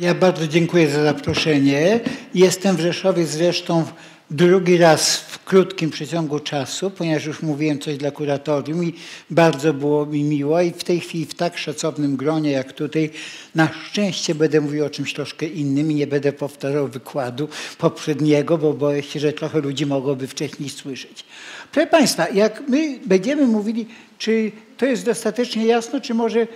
Ja bardzo dziękuję za zaproszenie. Jestem w Rzeszowie zresztą drugi raz w krótkim przeciągu czasu, ponieważ już mówiłem coś dla kuratorium i bardzo było mi miło i w tej chwili w tak szacownym gronie jak tutaj na szczęście będę mówił o czymś troszkę innym i nie będę powtarzał wykładu poprzedniego, bo boję się, że trochę ludzi mogłoby wcześniej słyszeć. Proszę Państwa, jak my będziemy mówili, czy to jest dostatecznie jasno, czy może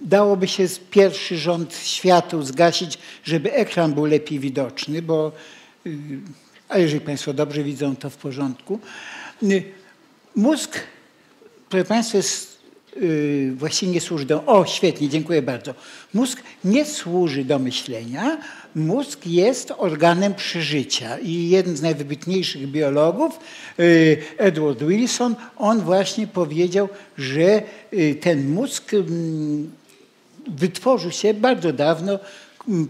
dałoby się pierwszy rząd światła zgasić, żeby ekran był lepiej widoczny, bo y, a jeżeli Państwo dobrze widzą, to w porządku. Y, mózg, proszę Państwa, jest, yy, właściwie nie służy do... O, świetnie, dziękuję bardzo. Mózg nie służy do myślenia. Mózg jest organem przeżycia i jeden z najwybitniejszych biologów, yy, Edward Wilson, on właśnie powiedział, że yy, ten mózg mm, wytworzył się bardzo dawno,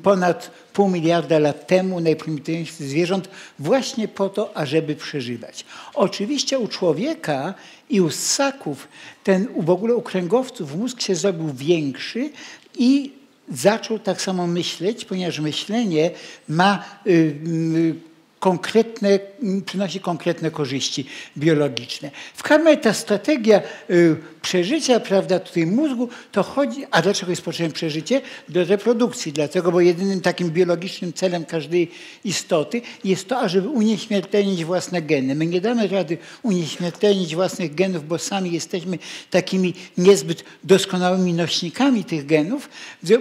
ponad pół miliarda lat temu najprymitywniejszych zwierząt właśnie po to, ażeby przeżywać. Oczywiście u człowieka i u ssaków, ten w ogóle u kręgowców mózg się zrobił większy i zaczął tak samo myśleć, ponieważ myślenie ma y, y, konkretne, przynosi konkretne korzyści biologiczne. W każdym ta strategia y, przeżycia, prawda, tutaj mózgu, to chodzi, a dlaczego jest potrzebne przeżycie? Do reprodukcji, dlatego, bo jedynym takim biologicznym celem każdej istoty jest to, ażeby unieśmiertelnić własne geny. My nie damy rady unieśmiertelnić własnych genów, bo sami jesteśmy takimi niezbyt doskonałymi nośnikami tych genów,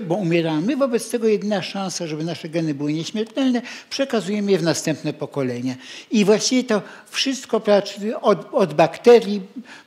bo umieramy. Wobec tego jedyna szansa, żeby nasze geny były nieśmiertelne, przekazujemy je w następne pokolenia. I właściwie to wszystko od, od bakterii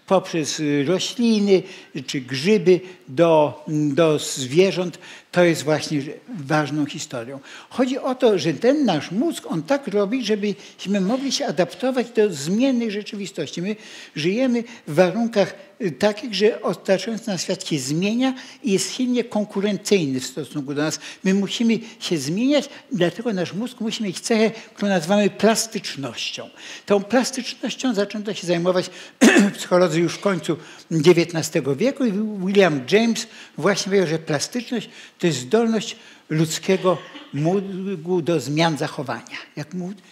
poprzez rośliny czy grzyby do, do zwierząt, to jest właśnie ważną historią. Chodzi o to, że ten nasz mózg, on tak robi, żebyśmy mogli się adaptować do zmiennej rzeczywistości. My żyjemy w warunkach y, takich, że otaczający nas świat się zmienia i jest silnie konkurencyjny w stosunku do nas. My musimy się zmieniać, dlatego nasz mózg musi mieć cechę, którą nazywamy plastycznością. Tą plastycznością zaczęto się zajmować psycholodzy już w końcu XIX wieku i William James właśnie powiedział, że plastyczność to jest zdolność ludzkiego mózgu do zmian zachowania. Jak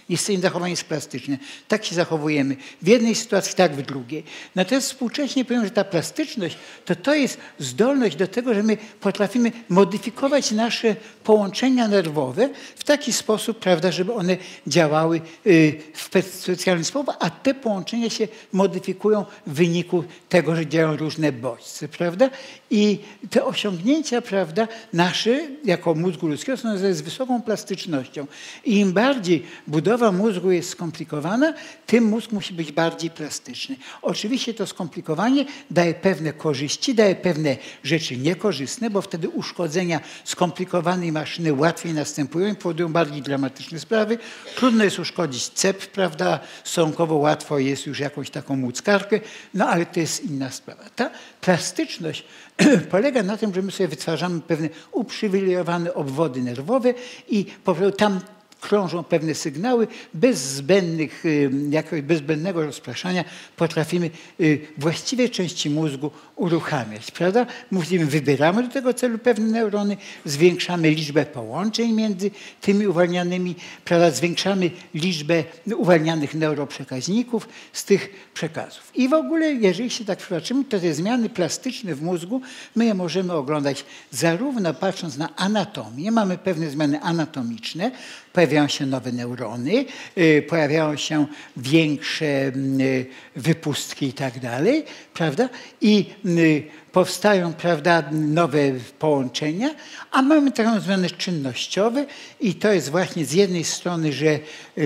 jest zachowanie jest plastyczne. Tak się zachowujemy. W jednej sytuacji, tak w drugiej. Natomiast współcześnie powiem, że ta plastyczność to to jest zdolność do tego, że my potrafimy modyfikować nasze połączenia nerwowe w taki sposób, prawda, żeby one działały y, w specjalny sposób, a te połączenia się modyfikują w wyniku tego, że działają różne bodźce, prawda? I te osiągnięcia, prawda, nasze jako mózgu ludzkiego są z wysoką plastycznością. I im bardziej budowa mózgu jest skomplikowana, tym mózg musi być bardziej plastyczny. Oczywiście to skomplikowanie daje pewne korzyści, daje pewne rzeczy niekorzystne, bo wtedy uszkodzenia skomplikowanej maszyny łatwiej następują i powodują bardziej dramatyczne sprawy. Trudno jest uszkodzić cep, prawda? Stosunkowo łatwo jest już jakąś taką młódzkarkę, no ale to jest inna sprawa. Ta plastyczność polega na tym, że my sobie wytwarzamy pewne uprzywilejowane obwody nerwowe i tam krążą pewne sygnały, bez zbędnych, y, jakiegoś bezbędnego rozpraszania potrafimy y, właściwe części mózgu uruchamiać, prawda? Mówimy, wybieramy do tego celu pewne neurony, zwiększamy liczbę połączeń między tymi uwalnianymi, prawda? Zwiększamy liczbę uwalnianych neuroprzekaźników z tych przekazów. I w ogóle, jeżeli się tak przypatrzymy, to te zmiany plastyczne w mózgu, my je możemy oglądać zarówno patrząc na anatomię, mamy pewne zmiany anatomiczne, pojawiają się nowe neurony, y, pojawiają się większe mm, y, wypustki i tak dalej, prawda? I y, powstają prawda, nowe połączenia, a mamy taką zmianę czynnościowe i to jest właśnie z jednej strony, że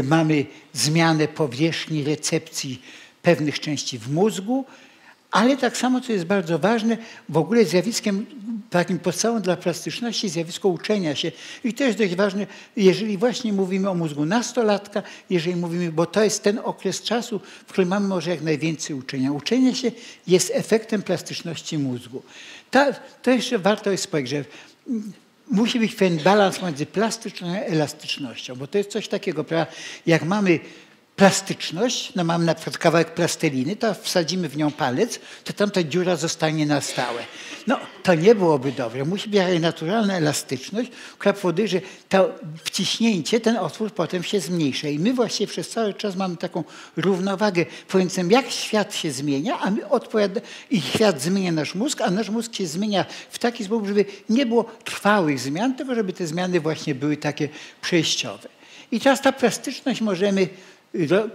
mamy zmianę powierzchni recepcji pewnych części w mózgu, ale tak samo, co jest bardzo ważne, w ogóle zjawiskiem takim podstawą dla plastyczności zjawisko uczenia się. I to jest dość ważne, jeżeli właśnie mówimy o mózgu nastolatka, jeżeli mówimy, bo to jest ten okres czasu, w którym mamy może jak najwięcej uczenia. Uczenie się jest efektem plastyczności mózgu. Ta, to jeszcze warto jest powiedzieć, że musi być pewien balans między plastycznością a elastycznością, bo to jest coś takiego, prawda? jak mamy plastyczność, no mam na przykład kawałek plasteliny, to wsadzimy w nią palec, to tam ta dziura zostanie na stałe. No, to nie byłoby dobre. Musi być naturalna elastyczność, która powoduje, że to wciśnięcie, ten otwór potem się zmniejsza. I my właśnie przez cały czas mamy taką równowagę pomiędzy tym, jak świat się zmienia, a my odpowiada, i świat zmienia nasz mózg, a nasz mózg się zmienia w taki sposób, żeby nie było trwałych zmian, tylko żeby te zmiany właśnie były takie przejściowe. I teraz ta plastyczność możemy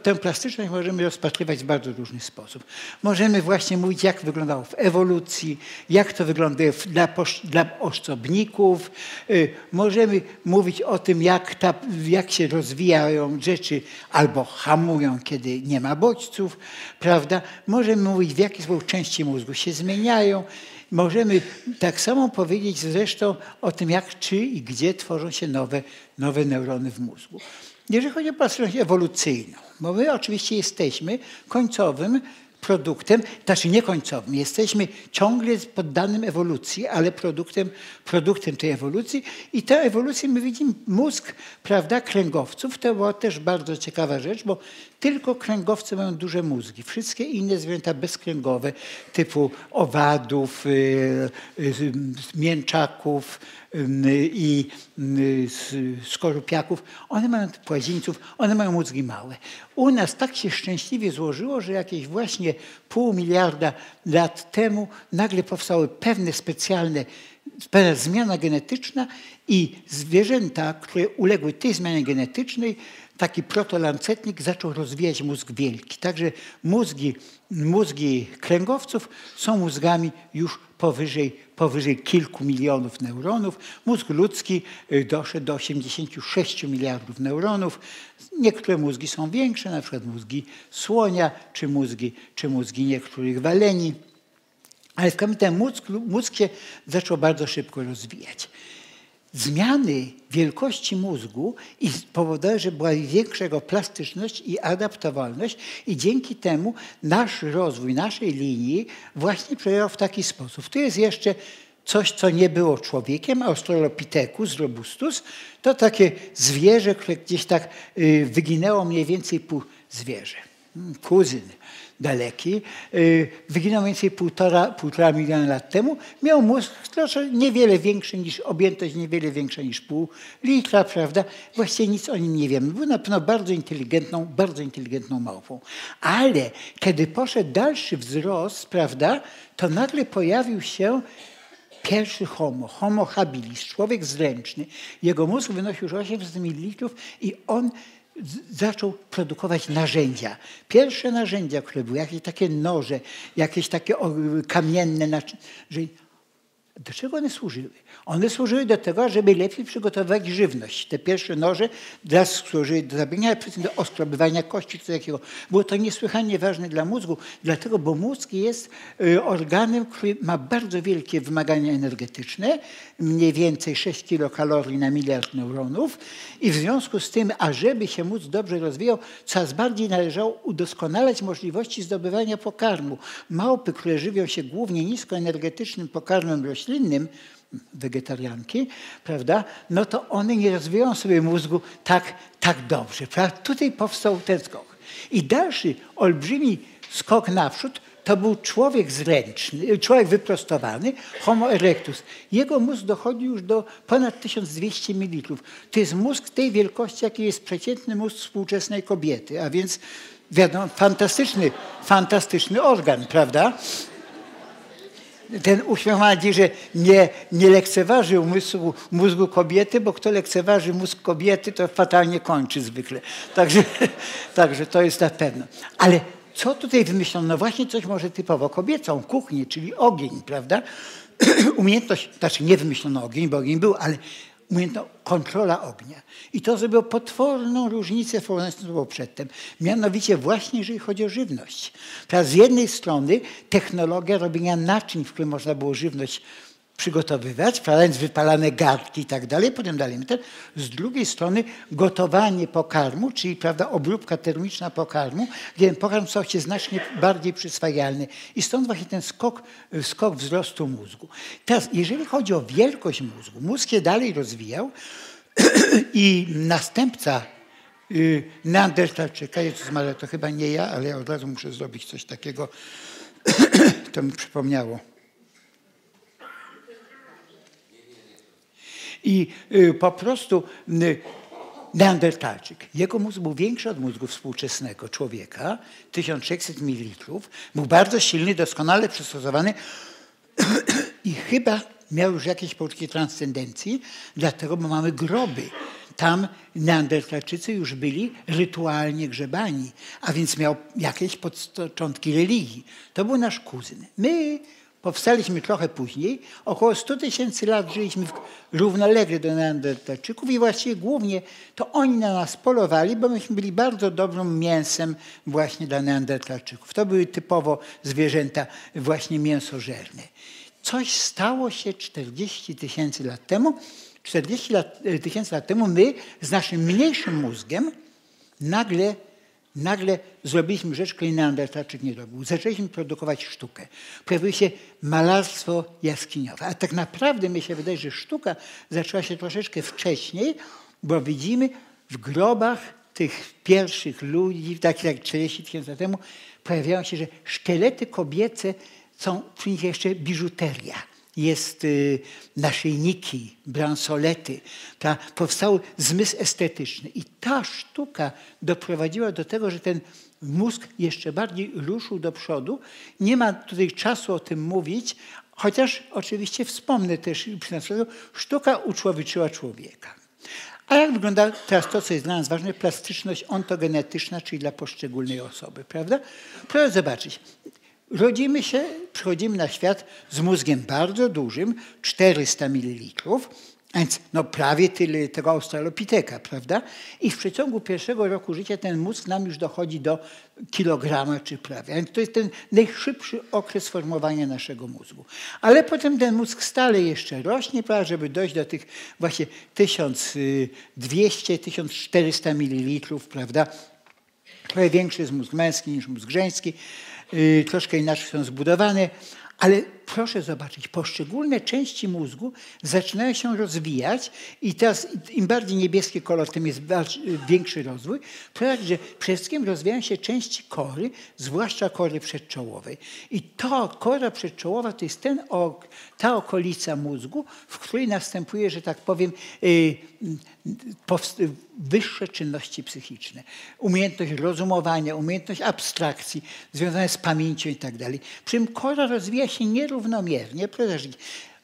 tę plastyczność możemy rozpatrywać w bardzo różny sposób. Możemy właśnie mówić, jak wyglądało w ewolucji, jak to wygląda dla, dla. Y, możemy mówić o tym, jak, ta, jak się rozwijają rzeczy albo hamują, kiedy nie ma bodźców, prawda? Możemy mówić, w jaki sposób części mózgu się zmieniają. Możemy tak samo powiedzieć zresztą o tym, jak, czy i gdzie tworzą się nowe, nowe neurony w mózgu. Jeżeli chodzi o płaszczyznę ewolucyjną, bo my oczywiście jesteśmy końcowym produktem, znaczy niekońcowym, jesteśmy ciągle poddanym ewolucji, ale produktem, produktem tej ewolucji i tę ewolucję my widzimy, mózg, prawda, kręgowców, to była też bardzo ciekawa rzecz, bo tylko kręgowce mają duże mózgi. Wszystkie inne zwierzęta bezkręgowe, typu owadów, y, y, mięczaków, i skorupiaków, one mają płazińców, one mają mózgi małe. U nas tak się szczęśliwie złożyło, że jakieś właśnie pół miliarda lat temu nagle powstały pewne specjalne pewna zmiana genetyczna i zwierzęta, które uległy tej zmianie genetycznej, taki protolancetnik zaczął rozwijać mózg wielki. Także mózgi, mózgi kręgowców są mózgami już powyżej, powyżej kilku milionów neuronów. Mózg ludzki y, doszedł do 86 miliardów neuronów. Niektóre mózgi są większe, na przykład mózgi słonia, czy mózgi, czy mózgi niektórych waleni. Ale w każdym razie mózg, mózg się zaczął bardzo szybko rozwijać zmiany wielkości mózgu i powodowały, że była większa jego plastyczność i adaptowalność i dzięki temu nasz rozwój naszej linii właśnie przebiegał w taki sposób. Tu jest jeszcze coś, co nie było człowiekiem, Australopithecus robustus, to takie zwierzę, które gdzieś tak y, wyginęło mniej więcej pół zwierzę. Hmm, kuzyn daleki, y, wyginął mniej więcej półtora, półtora miliona lat temu, miał mózg troszkę niewiele większy niż, objętość niewiele większa niż pół litra, prawda? Właściwie nic o nim nie wiemy. Był na pewno bardzo inteligentną, bardzo inteligentną małpą. Ale kiedy poszedł dalszy wzrost, prawda, to nagle pojawił się pierwszy homo, homo habilis, człowiek zręczny. Jego mózg wynosił już 800 ml i on zaczął produkować narzędzia. Pierwsze narzędzia, które były, jakieś takie noże, jakieś takie kamienne narzędzia, do czego one służyły? One służyły do tego, żeby lepiej przygotowywać żywność. Te pierwsze noże służyły do zabienia, do oskrobywania kości czy takiego. Było to niesłychanie ważne dla mózgu, dlatego, bo mózg jest y, organem, który ma bardzo wielkie wymagania energetyczne, mniej więcej 6 kilokalorii na miliard neuronów i w związku z tym, ażeby się mózg dobrze rozwijał, coraz bardziej należało udoskonalać możliwości zdobywania pokarmu. Małpy, które żywią się głównie niskoenergetycznym pokarmem roślinnym, wegetarianki, prawda, no to one nie rozwijają sobie mózgu tak, tak dobrze. Prawda? Tutaj powstał ten skok. I dalszy olbrzymi skok naprzód to był człowiek zręczny, człowiek wyprostowany, Homo erectus. Jego mózg dochodzi już do ponad 1200 ml. To jest mózg tej wielkości, jaki jest przeciętny mózg współczesnej kobiety, a więc wiadomo, fantastyczny, fantastyczny organ, prawda? Ten uśmiech że nie, nie lekceważy umysłu, mózgu kobiety, bo kto lekceważy mózg kobiety, to fatalnie kończy zwykle. Także, także to jest na pewno. Ale co tutaj wymyślono? No właśnie coś może typowo kobiecą, kuchnię, czyli ogień, prawda? Umiejętność, znaczy nie wymyślono ogień, bo ogień był, ale umiejętność kontrola ognia. I to zrobiło potworną różnicę w porównaniu z przedtem. Mianowicie właśnie jeżeli chodzi o żywność. Teraz z jednej strony technologia robienia naczyń, w którym można było żywność przygotowywać, wkładając wypalane gardki i tak dalej, potem dalej. Z drugiej strony gotowanie pokarmu, czyli prawda, obróbka termiczna pokarmu, gdzie pokarm stał się znacznie bardziej przyswajalny. I stąd właśnie ten skok, skok wzrostu mózgu. Teraz, jeżeli chodzi o wielkość mózgu, mózg się dalej rozwijał i następca y, Neandertalczyka. Jezus Maria, to chyba nie ja, ale ja od razu muszę zrobić coś takiego. to mi przypomniało. I y, po prostu y, Neandertalczyk. Jego mózg był większy od mózgu współczesnego człowieka, 1600 ml. Był bardzo silny, doskonale przystosowany i chyba miał już jakieś poczucie transcendencji, dlatego bo mamy groby. Tam Neandertalczycy już byli rytualnie grzebani, a więc miał jakieś początki religii. To był nasz kuzyn. My Powstaliśmy trochę później. Około 100 tysięcy lat żyliśmy równolegle do Neandertalczyków i właściwie głównie to oni na nas polowali, bo myśmy byli bardzo dobrym mięsem właśnie dla Neandertalczyków. To były typowo zwierzęta właśnie mięsożerne. Coś stało się 40 tysięcy lat temu. 40 e, tysięcy lat temu my z naszym mniejszym mózgiem nagle Nagle zrobiliśmy rzecz, której Neandertalczyk nie robił. Zaczęliśmy produkować sztukę. Pojawiło się malarstwo jaskiniowe. A tak naprawdę mi się wydaje, że sztuka zaczęła się troszeczkę wcześniej, bo widzimy w grobach tych pierwszych ludzi, takich jak 40 tysięcy lat temu, pojawiają się, że szkielety kobiece są nich jeszcze biżuteria jest y, naszyjniki, bransolety. Ta, powstał zmysł estetyczny. I ta sztuka doprowadziła do tego, że ten mózg jeszcze bardziej ruszył do przodu. Nie ma tutaj czasu o tym mówić, chociaż oczywiście wspomnę też przy sztuka uczłowiczyła człowieka. A jak wygląda teraz to, co jest dla nas ważne, plastyczność ontogenetyczna, czyli dla poszczególnej osoby, prawda? Proszę zobaczyć. Rodzimy się, przychodzimy na świat z mózgiem bardzo dużym, 400 ml, więc no prawie tyle tego australopiteka, prawda? I w przeciągu pierwszego roku życia ten mózg nam już dochodzi do kilograma czy prawie. Więc to jest ten najszybszy okres formowania naszego mózgu. Ale potem ten mózg stale jeszcze rośnie, prawda, żeby dojść do tych właśnie 1200-1400 ml, prawda? Trochę większy jest mózg męski niż mózg żeński. Y, troszkę inaczej są zbudowane, ale proszę zobaczyć, poszczególne części mózgu zaczynają się rozwijać i teraz im bardziej niebieski kolor, tym jest większy rozwój. Ponieważ, że przede wszystkim rozwijają się części kory, zwłaszcza kory przedczołowej. I to kora przedczołowa to jest ten, ta okolica mózgu, w której następuje, że tak powiem, y, wyższe czynności psychiczne. Umiejętność rozumowania, umiejętność abstrakcji związane z pamięcią i tak dalej. Przy czym kora rozwija się nierównomiernie.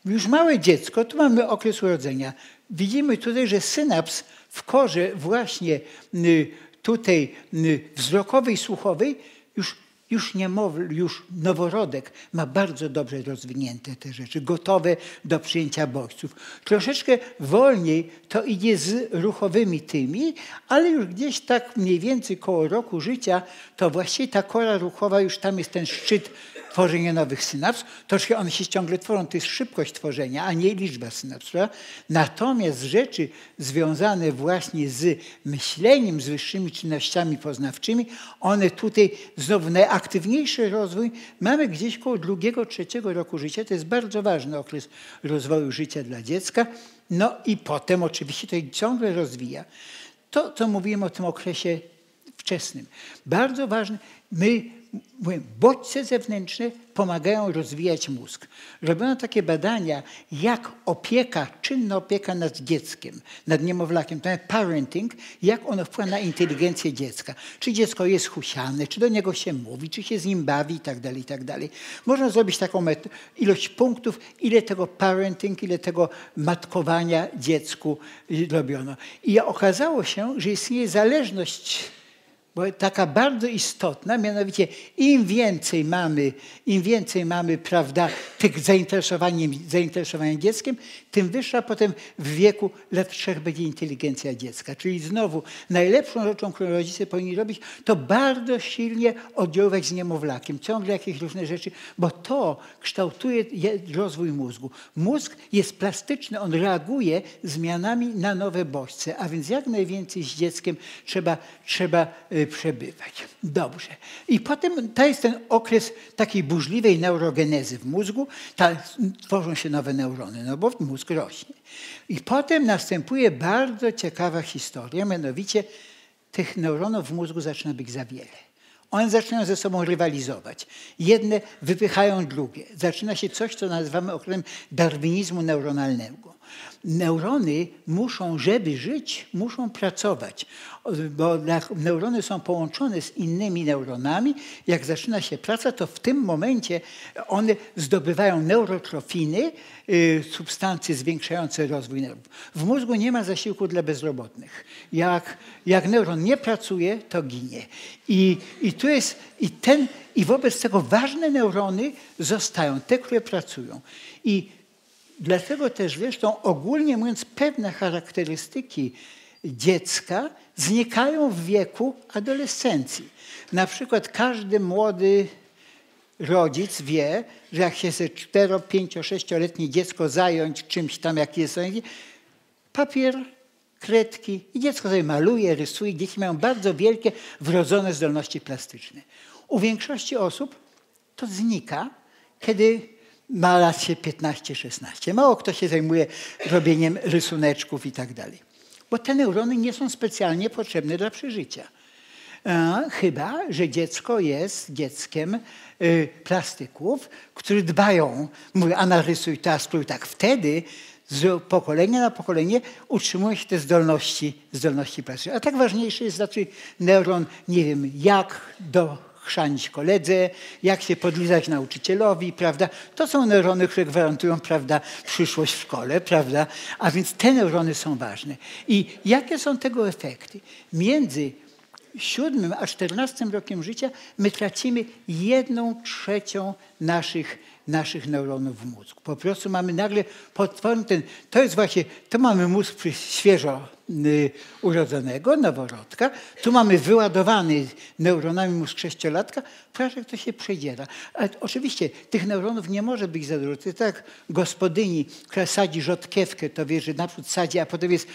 Już małe dziecko, tu mamy okres urodzenia. Widzimy tutaj, że synaps w korze właśnie y, tutaj y, wzrokowej, słuchowej już już niemowlę, już noworodek ma bardzo dobrze rozwinięte te rzeczy, gotowe do przyjęcia bodźców. Troszeczkę wolniej to idzie z ruchowymi tymi, ale już gdzieś tak mniej więcej koło roku życia, to właściwie ta kora ruchowa, już tam jest ten szczyt tworzenia nowych synaps. Troszkę one się ciągle tworzą, to jest szybkość tworzenia, a nie liczba synaps. Prawda? Natomiast rzeczy związane właśnie z myśleniem, z wyższymi czynnościami poznawczymi, one tutaj znowu najaktywniejszy rozwój mamy gdzieś koło drugiego, trzeciego roku życia. To jest bardzo ważny okres rozwoju życia dla dziecka. No i potem oczywiście to ciągle rozwija. To, co mówiłem o tym okresie wczesnym. Bardzo ważne. My mówię, bodźce zewnętrzne pomagają rozwijać mózg. Robiono takie badania, jak opieka, czynna opieka nad dzieckiem, nad niemowlakiem, to parenting, jak ono wpływa na inteligencję dziecka. Czy dziecko jest husiane, czy do niego się mówi, czy się z nim bawi i tak dalej, i tak. Można zrobić taką ilość punktów, ile tego parenting, ile tego matkowania dziecku robiono. I okazało się, że istnieje zależność bo taka bardzo istotna, mianowicie im więcej mamy, im więcej mamy, prawda, tych zainteresowaniem, zainteresowaniem dzieckiem, tym wyższa potem w wieku lat trzech będzie inteligencja dziecka. Czyli znowu najlepszą rzeczą, którą rodzice powinni robić, to bardzo silnie oddziaływać z niemowlakiem, ciągle jakieś różne rzeczy, bo to kształtuje rozwój mózgu. Mózg jest plastyczny, on reaguje zmianami na nowe bodźce, a więc jak najwięcej z dzieckiem trzeba, trzeba y, przebywać. Dobrze. I potem to jest ten okres takiej burzliwej neurogenezy w mózgu. Ta, tworzą się nowe neurony, no bo mózg rośnie. I potem następuje bardzo ciekawa historia, mianowicie tych neuronów w mózgu zaczyna być za wiele. One zaczynają ze sobą rywalizować. Jedne wypychają drugie. Zaczyna się coś, co nazywamy określeniem darwinizmu neuronalnego. Neurony muszą, żeby żyć, muszą pracować, bo neurony są połączone z innymi neuronami. Jak zaczyna się praca, to w tym momencie one zdobywają neurotrofiny, y, substancje zwiększające rozwój nerwów. W mózgu nie ma zasiłku dla bezrobotnych. Jak, jak neuron nie pracuje, to ginie. I, i tu jest, i ten, i wobec tego ważne neurony zostają, te, które pracują. I Dlatego też zresztą ogólnie mówiąc pewne charakterystyki dziecka znikają w wieku adolescencji. Na przykład każdy młody rodzic wie, że jak się ze 4, 5, 6-letnie dziecko zająć czymś tam, jak jest papier, kredki i dziecko sobie maluje, rysuje. Dzieci mają bardzo wielkie wrodzone zdolności plastyczne. U większości osób to znika, kiedy ma lat się 15-16. Mało kto się zajmuje robieniem rysuneczków i tak dalej. Bo te neurony nie są specjalnie potrzebne dla przeżycia. Chyba, że dziecko jest dzieckiem y, plastyków, którzy dbają, mówię, a narysuj to, spróbuj tak. Wtedy z pokolenia na pokolenie utrzymują się te zdolności, zdolności plastyczne. A tak ważniejszy jest znaczy neuron, nie wiem, jak do chrzanić koledze, jak się podlizać nauczycielowi, prawda? To są neurony, które gwarantują, prawda, przyszłość w szkole, prawda? A więc te neurony są ważne. I jakie są tego efekty? Między siódmym a czternastym rokiem życia my tracimy jedną trzecią naszych naszych neuronów w mózgu. Po prostu mamy nagle potworny ten, to jest właśnie, to mamy mózg świeżo urodzonego, noworodka, tu mamy wyładowany neuronami mózg sześciolatka, proszę, to się przedziera. Ale oczywiście tych neuronów nie może być za dużo. To tak gospodyni, która sadzi rzodkiewkę, to wie, że naprzód sadzi, a potem jest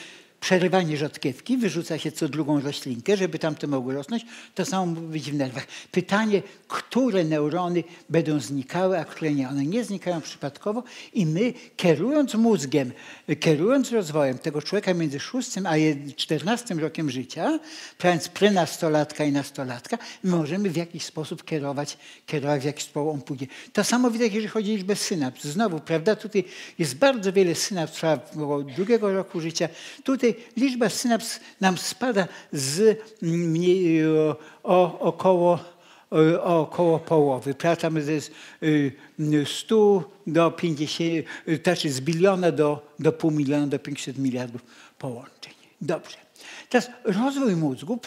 przerywanie rzodkiewki, wyrzuca się co drugą roślinkę, żeby tamte mogły rosnąć, to samo może być w nerwach. Pytanie, które neurony będą znikały, a które nie. One nie znikają przypadkowo i my kierując mózgiem, kierując rozwojem tego człowieka między 6 a 14 rokiem życia, prawiąc prenastolatka i nastolatka, możemy w jakiś sposób kierować, kierować w jakiś sposób pójdzie. To samo widać, jeżeli chodzi o liczbę synaps. Znowu, prawda, tutaj jest bardzo wiele synaps, trwa drugiego roku życia. Tutaj liczba synaps nam spada z mniej, o, o, około o około połowy. Pracamy ze 100 do 50, znaczy z biliona do, do pół miliona, do 500 miliardów połączeń. Dobrze. Teraz rozwój mózgu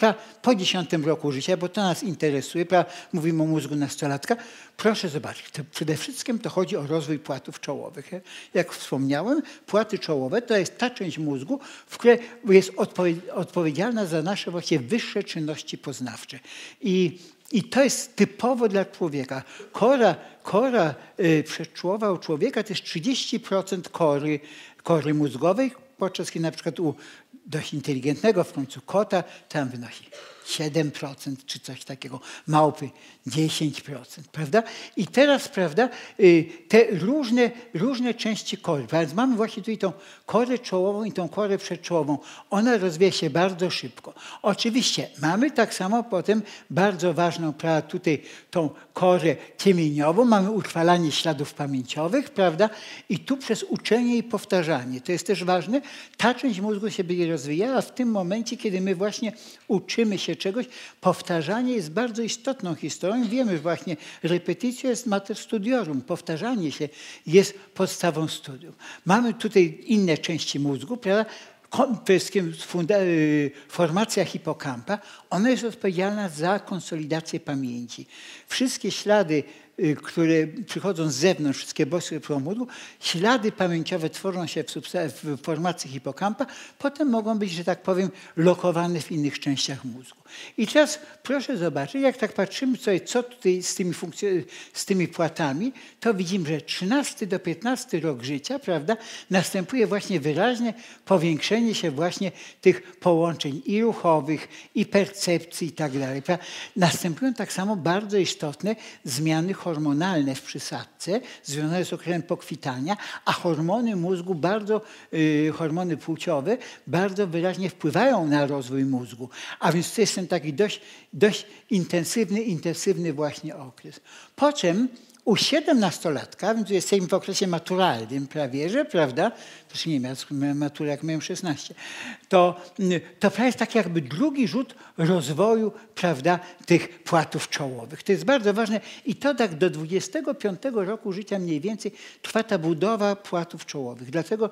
po 10 roku życia, bo to nas interesuje, pra, mówimy o mózgu nastolatka. Proszę zobaczyć, to przede wszystkim to chodzi o rozwój płatów czołowych. Jak wspomniałem, płaty czołowe to jest ta część mózgu, w której jest odpowiedzialna za nasze właśnie wyższe czynności poznawcze. I i to jest typowo dla człowieka. Kora, kora y, przedczołowa u człowieka to jest 30% kory, kory mózgowej, podczas kiedy na przykład u dość inteligentnego w końcu kota tam wynosi 7% czy coś takiego, małpy 10%, prawda? I teraz, prawda, y, te różne, różne części kory, więc mamy właśnie tutaj tą korę czołową i tą korę przedczołową. Ona rozwija się bardzo szybko. Oczywiście mamy tak samo potem bardzo ważną, prawda, tutaj tą korę ciemieniową, mamy utrwalanie śladów pamięciowych, prawda? I tu przez uczenie i powtarzanie, to jest też ważne, ta część mózgu się będzie rozwijała w tym momencie, kiedy my właśnie uczymy się czegoś. Powtarzanie jest bardzo istotną historią. Wiemy właśnie, repetycja jest mater studiorum. Powtarzanie się jest podstawą studium. Mamy tutaj inne części mózgu, prawda? Y, formacja hipokampa, ona jest odpowiedzialna za konsolidację pamięci. Wszystkie ślady które przychodzą z zewnątrz, wszystkie bodźce mózgu, ślady pamięciowe tworzą się w, w formacji hipokampa, potem mogą być, że tak powiem, lokowane w innych częściach mózgu. I teraz proszę zobaczyć, jak tak patrzymy sobie, co tutaj z tymi, z tymi płatami, to widzimy, że 13 do 15 rok życia, prawda, następuje właśnie wyraźne powiększenie się właśnie tych połączeń i ruchowych, i percepcji i tak dalej. Następują tak samo bardzo istotne zmiany hormonalne w przysadce związane z okresem pokwitania, a hormony mózgu bardzo, yy, hormony płciowe bardzo wyraźnie wpływają na rozwój mózgu. A więc to jest ten taki dość, dość intensywny, intensywny właśnie okres. Po czym u siedemnastolatka, więc jesteśmy w okresie maturalnym prawie, że, prawda? Też nie miałem matury, jak miałem 16. To, to prawie jest taki jakby drugi rzut rozwoju, prawda, tych płatów czołowych. To jest bardzo ważne i to tak do 25 roku życia mniej więcej trwa ta budowa płatów czołowych. Dlatego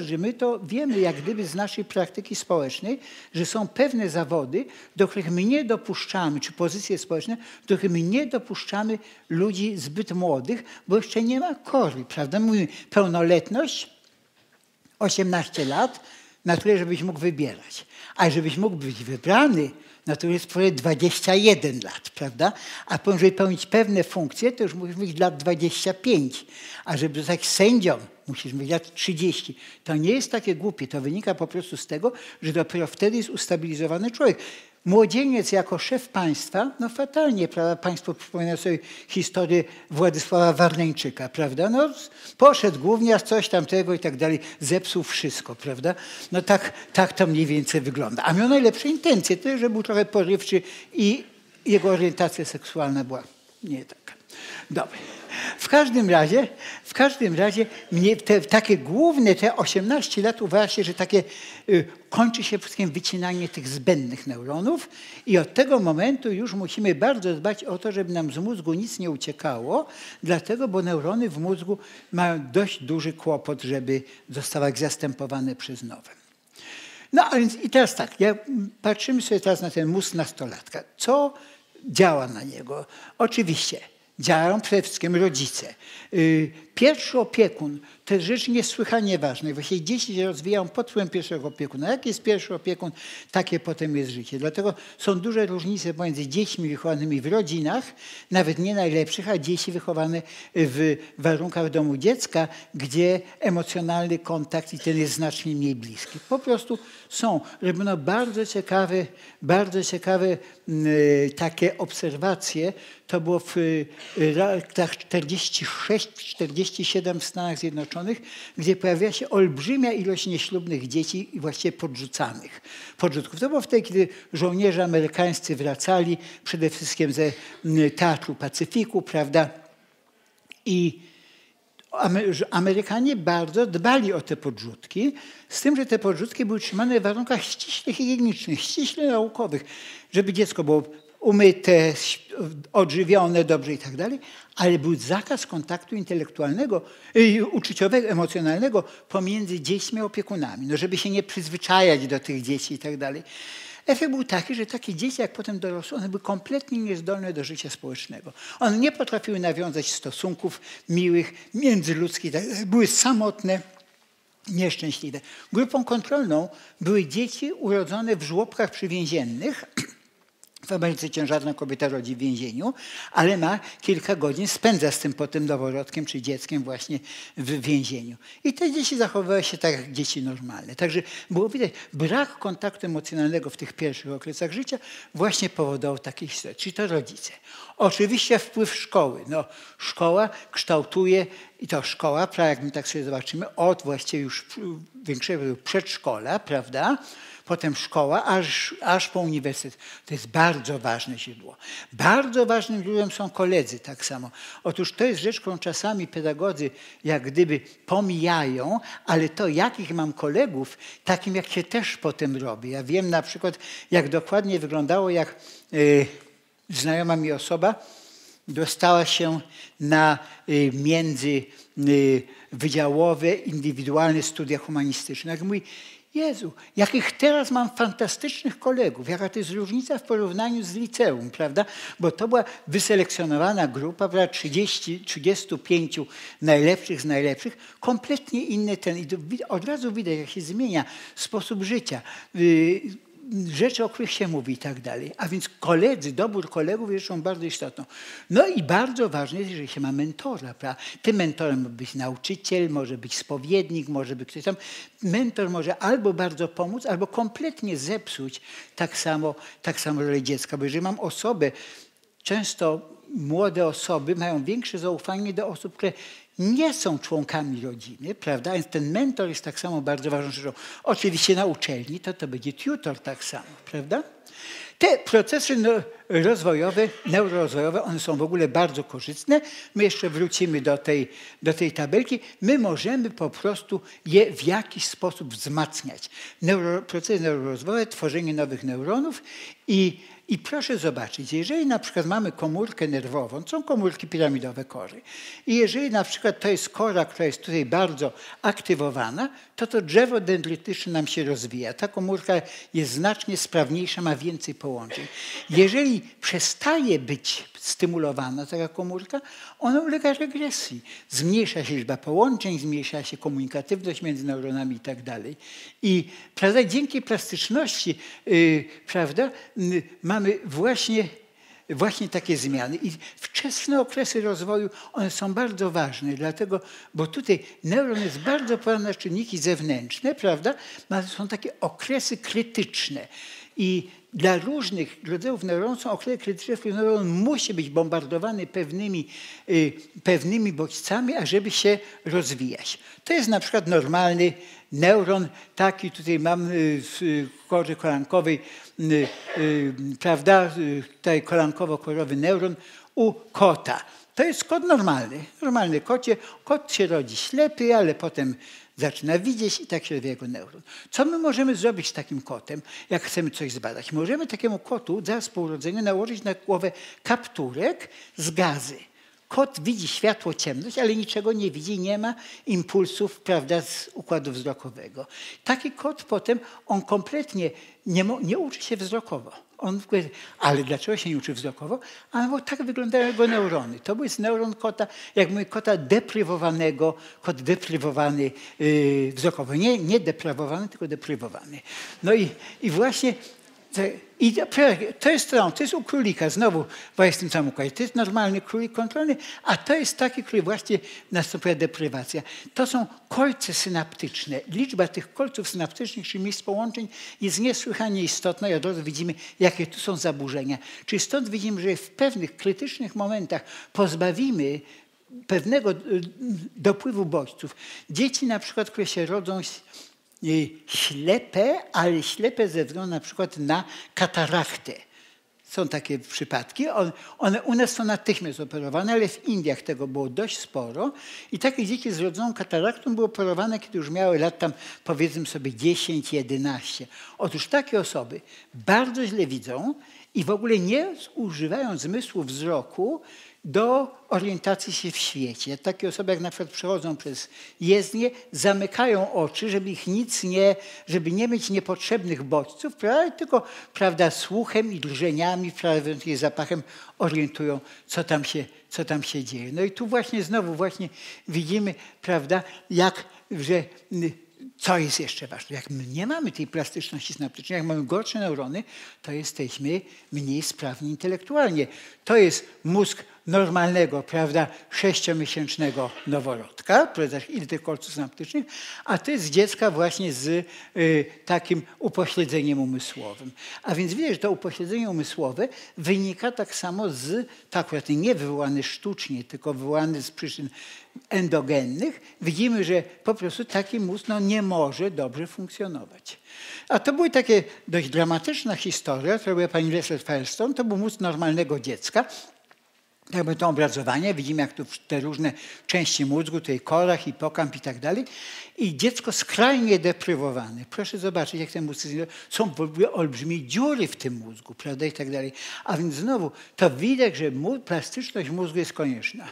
że my to wiemy jak gdyby z naszej praktyki społecznej, że są pewne zawody, do których my nie dopuszczamy, czy pozycje społeczne, do których my nie dopuszczamy ludzi zbyt młodych, bo jeszcze nie ma kory, prawda? Mówimy pełnoletność, 18 lat, na tyle, żebyś mógł wybierać. A żebyś mógł być wybrany, na to jest twoje 21 lat, prawda? A żeby pełnić pewne funkcje, to już musisz mieć lat 25. A żeby zostać sędzią, musisz mieć lat 30. To nie jest takie głupie. To wynika po prostu z tego, że dopiero wtedy jest ustabilizowany człowiek. Młodzieniec jako szef państwa, no fatalnie, prawda? Państwo przypominają sobie historię Władysława Warneńczyka, prawda? No, poszedł głównie, coś tamtego i tak dalej, zepsuł wszystko, prawda? No tak, tak to mniej więcej wygląda. A miał najlepsze intencje, to, że był trochę porywczy i jego orientacja seksualna była nie taka. Dobra. W każdym razie, w każdym razie mnie te, takie główne, te 18 lat uważa się, że takie y, kończy się wszystkim wycinanie tych zbędnych neuronów i od tego momentu już musimy bardzo dbać o to, żeby nam z mózgu nic nie uciekało, dlatego, bo neurony w mózgu mają dość duży kłopot, żeby zostały zastępowane przez nowe. No a więc i teraz tak, ja, patrzymy sobie teraz na ten mózg nastolatka. Co działa na niego? Oczywiście działają przede wszystkim rodzice. Pierwszy opiekun to jest rzecz niesłychanie ważna. Właśnie dzieci się rozwijają pod wpływem pierwszego opiekuna. Jak jest pierwszy opiekun, takie potem jest życie. Dlatego są duże różnice pomiędzy dziećmi wychowanymi w rodzinach, nawet nie najlepszych, a dzieci wychowane w warunkach domu dziecka, gdzie emocjonalny kontakt i ten jest znacznie mniej bliski. Po prostu są. Robiono bardzo ciekawe, bardzo ciekawe y, takie obserwacje. To było w y, latach 46-47 w Stanach Zjednoczonych, gdzie pojawia się olbrzymia ilość nieślubnych dzieci i właściwie podrzucanych. Podrzutków. To było wtedy, kiedy żołnierze amerykańscy wracali przede wszystkim ze Teatru Pacyfiku, prawda? I Amerykanie bardzo dbali o te podrzutki, z tym, że te podrzutki były trzymane w warunkach ściśle higienicznych, ściśle naukowych, żeby dziecko było umyte, odżywione dobrze i tak dalej, ale był zakaz kontaktu intelektualnego, uczuciowego, emocjonalnego pomiędzy dziećmi a opiekunami, no żeby się nie przyzwyczajać do tych dzieci i tak dalej. Efekt był taki, że takie dzieci, jak potem dorosły, one były kompletnie niezdolne do życia społecznego. One nie potrafiły nawiązać stosunków miłych, międzyludzkich, tak były samotne, nieszczęśliwe. Grupą kontrolną były dzieci urodzone w żłobkach przywięziennych, w Ameryce ciężarna kobieta rodzi w więzieniu, ale ma kilka godzin, spędza z tym potem noworodkiem czy dzieckiem właśnie w więzieniu. I te dzieci zachowywały się tak jak dzieci normalne. Także było widać, brak kontaktu emocjonalnego w tych pierwszych okresach życia właśnie powodował takie historie. Czyli to rodzice. Oczywiście wpływ szkoły. No, szkoła kształtuje, i to szkoła, jak my tak sobie zobaczymy, od właściwie już większego przedszkola, prawda, potem szkoła, aż, aż po uniwersytet. To jest bardzo ważne źródło. Bardzo ważnym źródłem są koledzy tak samo. Otóż to jest rzecz, którą czasami pedagodzy jak gdyby pomijają, ale to jakich mam kolegów, takim jak się też potem robi. Ja wiem na przykład, jak dokładnie wyglądało, jak yy, znajoma mi osoba dostała się na y, międzywydziałowe, y, indywidualne studia humanistyczne. Jak mówi, Jezu, jakich teraz mam fantastycznych kolegów, jaka to jest różnica w porównaniu z liceum, prawda? Bo to była wyselekcjonowana grupa, prawda? 30, 35 najlepszych z najlepszych, kompletnie inny ten. I od razu widać, jak się zmienia sposób życia. Rzeczy, o których się mówi i tak dalej. A więc koledzy, dobór kolegów jest rzeczą bardzo istotną. No i bardzo ważne jest, jeżeli się ma mentora. Prawda? Tym mentorem może być nauczyciel, może być spowiednik, może być ktoś tam. Mentor może albo bardzo pomóc, albo kompletnie zepsuć tak samo, tak samo rolę dziecka. Bo jeżeli mam osobę, często młode osoby mają większe zaufanie do osób, które nie są członkami rodziny, prawda? Więc ten mentor jest tak samo bardzo ważną rzeczą. Oczywiście na uczelni to to będzie tutor tak samo, prawda? Te procesy no, rozwojowe, neurorozwojowe, one są w ogóle bardzo korzystne. My jeszcze wrócimy do tej, do tej tabelki. My możemy po prostu je w jakiś sposób wzmacniać. Neuro, procesy neurorozwojowe, tworzenie nowych neuronów i i proszę zobaczyć, jeżeli na przykład mamy komórkę nerwową, są komórki piramidowe kory, i jeżeli na przykład to jest kora, która jest tutaj bardzo aktywowana, to to drzewo dendrytyczne nam się rozwija. Ta komórka jest znacznie sprawniejsza, ma więcej połączeń. Jeżeli przestaje być stymulowana taka komórka, ona ulega regresji. Zmniejsza się liczba połączeń, zmniejsza się komunikatywność między neuronami i tak dalej. I prawda, dzięki plastyczności yy, prawda, yy, mamy właśnie właśnie takie zmiany. I wczesne okresy rozwoju, one są bardzo ważne, dlatego, bo tutaj neuron jest bardzo podatny na czynniki zewnętrzne, prawda? Są takie okresy krytyczne. I dla różnych rodzajów neuronów są w których neuron musi być bombardowany pewnymi, y, pewnymi bodźcami, ażeby się rozwijać. To jest na przykład normalny neuron, taki tutaj mam y, w korze kolankowej, y, prawda, tutaj kolankowo-korowy neuron u kota. To jest kot normalny, normalny kocie. Kot się rodzi ślepy, ale potem zaczyna widzieć i tak się rozwija jego neuron. Co my możemy zrobić z takim kotem, jak chcemy coś zbadać? Możemy takiemu kotu zaraz po urodzeniu nałożyć na głowę kapturek z gazy. Kot widzi światło, ciemność, ale niczego nie widzi, nie ma impulsów prawda, z układu wzrokowego. Taki kot potem, on kompletnie nie, nie uczy się wzrokowo. On, ale dlaczego się nie uczy wzrokowo? A bo tak wyglądają jego neurony. To jest neuron kota, jak mówię, kota deprywowanego, kot deprywowany yy, wzrokowo. Nie, nie deprawowany, tylko deprywowany. No i, i właśnie i to jest to, to jest u królika, znowu właśnie samym układzie. To jest normalny królik kontrolny, a to jest taki, który właśnie następuje deprywacja. To są kolce synaptyczne. Liczba tych kolców synaptycznych, czyli miejsc połączeń jest niesłychanie istotna i od razu widzimy, jakie tu są zaburzenia. Czyli stąd widzimy, że w pewnych krytycznych momentach pozbawimy pewnego y, dopływu bodźców. Dzieci na przykład, które się rodzą ślepe, ale ślepe ze względu na przykład na kataraktę. Są takie przypadki. One u nas są natychmiast operowane, ale w Indiach tego było dość sporo. I takie dzieci z rodzoną kataraktą były operowane, kiedy już miały lat tam powiedzmy sobie 10-11. Otóż takie osoby bardzo źle widzą i w ogóle nie używają zmysłu wzroku do orientacji się w świecie. Takie osoby, jak na przykład przechodzą przez jezdnię, zamykają oczy, żeby ich nic nie, żeby nie mieć niepotrzebnych bodźców, tylko prawda, słuchem i drżeniami, prawda, zapachem orientują, co tam, się, co tam się dzieje. No i tu właśnie znowu właśnie widzimy, prawda, jak, że co jest jeszcze ważne? Jak my nie mamy tej plastyczności synaptycznej, jak mamy gorsze neurony, to jesteśmy mniej sprawni intelektualnie. To jest mózg normalnego, prawda, sześciomiesięcznego noworodka, ile tych kolców synaptycznych, a to jest dziecka właśnie z y, takim upośledzeniem umysłowym. A więc widać, że to upośledzenie umysłowe wynika tak samo z, tak akurat nie wywołane sztucznie, tylko wywołane z przyczyn endogennych. Widzimy, że po prostu taki mózg no, nie może dobrze funkcjonować. A to była takie dość dramatyczna historia, którą robiła pani Leslie Firestone. To był mózg normalnego dziecka, jakby to obrazowanie, widzimy jak tu te różne części mózgu, tutaj kora, hipokamp i tak dalej. I dziecko skrajnie deprywowane. Proszę zobaczyć, jak ten mózg są olbrzymie dziury w tym mózgu, prawda, i tak dalej. A więc znowu, to widać, że plastyczność mózgu jest konieczna.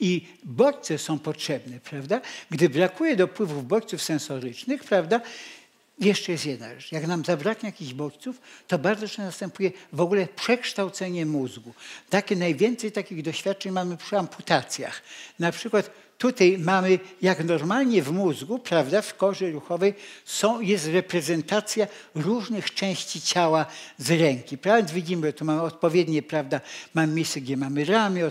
I bodźce są potrzebne, prawda? Gdy brakuje dopływów bodźców sensorycznych, prawda, jeszcze jest jedna rzecz. Jak nam zabraknie jakichś bodźców, to bardzo często następuje w ogóle przekształcenie mózgu. Takie najwięcej takich doświadczeń mamy przy amputacjach. Na przykład tutaj mamy, jak normalnie w mózgu, prawda, w korze ruchowej są, jest reprezentacja różnych części ciała z ręki. Prawda? Widzimy, tu mamy odpowiednie, prawda, mamy miejsce, gdzie mamy ramię,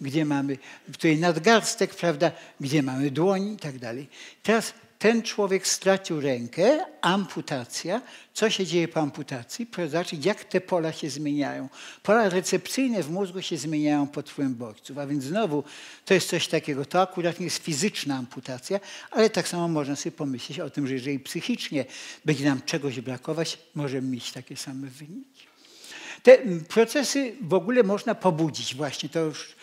gdzie mamy tutaj nadgarstek, prawda, gdzie mamy dłoń i tak dalej. Teraz ten człowiek stracił rękę, amputacja. Co się dzieje po amputacji? Proszę zobaczyć, jak te pola się zmieniają. Pola recepcyjne w mózgu się zmieniają pod wpływem bodźców. A więc znowu to jest coś takiego. To akurat nie jest fizyczna amputacja, ale tak samo można sobie pomyśleć o tym, że jeżeli psychicznie będzie nam czegoś brakować, możemy mieć takie same wyniki. Te procesy w ogóle można pobudzić. Właśnie to już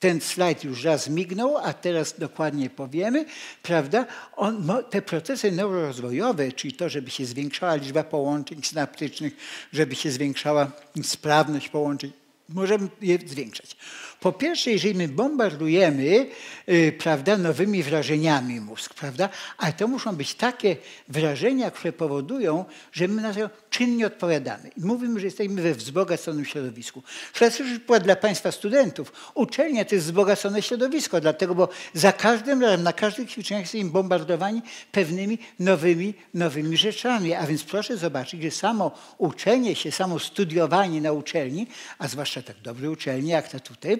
ten slajd już raz mignął, a teraz dokładnie powiemy, prawda? On, te procesy neurorozwojowe, czyli to, żeby się zwiększała liczba połączeń synaptycznych, żeby się zwiększała sprawność połączeń, możemy je zwiększać. Po pierwsze, jeżeli my bombardujemy yy, prawda, nowymi wrażeniami mózg, prawda, ale to muszą być takie wrażenia, które powodują, że my na to czynnie odpowiadamy. Mówimy, że jesteśmy we wzbogaconym środowisku. Klasyczny przykład dla Państwa studentów. Uczelnia to jest wzbogacone środowisko, dlatego, bo za każdym razem, na każdych ćwiczeniach jesteśmy bombardowani pewnymi nowymi, nowymi rzeczami. A więc proszę zobaczyć, że samo uczenie się, samo studiowanie na uczelni, a zwłaszcza tak dobre uczelnie jak ta tutaj,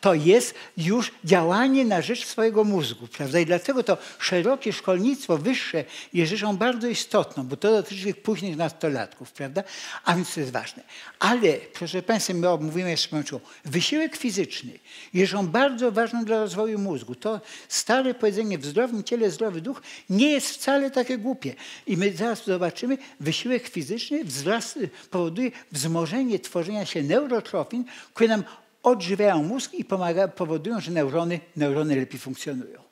to jest już działanie na rzecz swojego mózgu, prawda? I dlatego to szerokie szkolnictwo wyższe jest rzeczą bardzo istotną, bo to dotyczy tych późnych nastolatków, prawda? A więc to jest ważne. Ale, proszę Państwa, my mówimy jeszcze kończyło, wysiłek fizyczny jest rzeczą bardzo ważną dla rozwoju mózgu. To stare powiedzenie w zdrowym ciele zdrowy duch nie jest wcale takie głupie. I my zaraz zobaczymy, wysiłek fizyczny powoduje wzmożenie tworzenia się neurotrofin, które nam odżywiają mózg i pomaga, powodują, że neurony, neurony lepiej funkcjonują.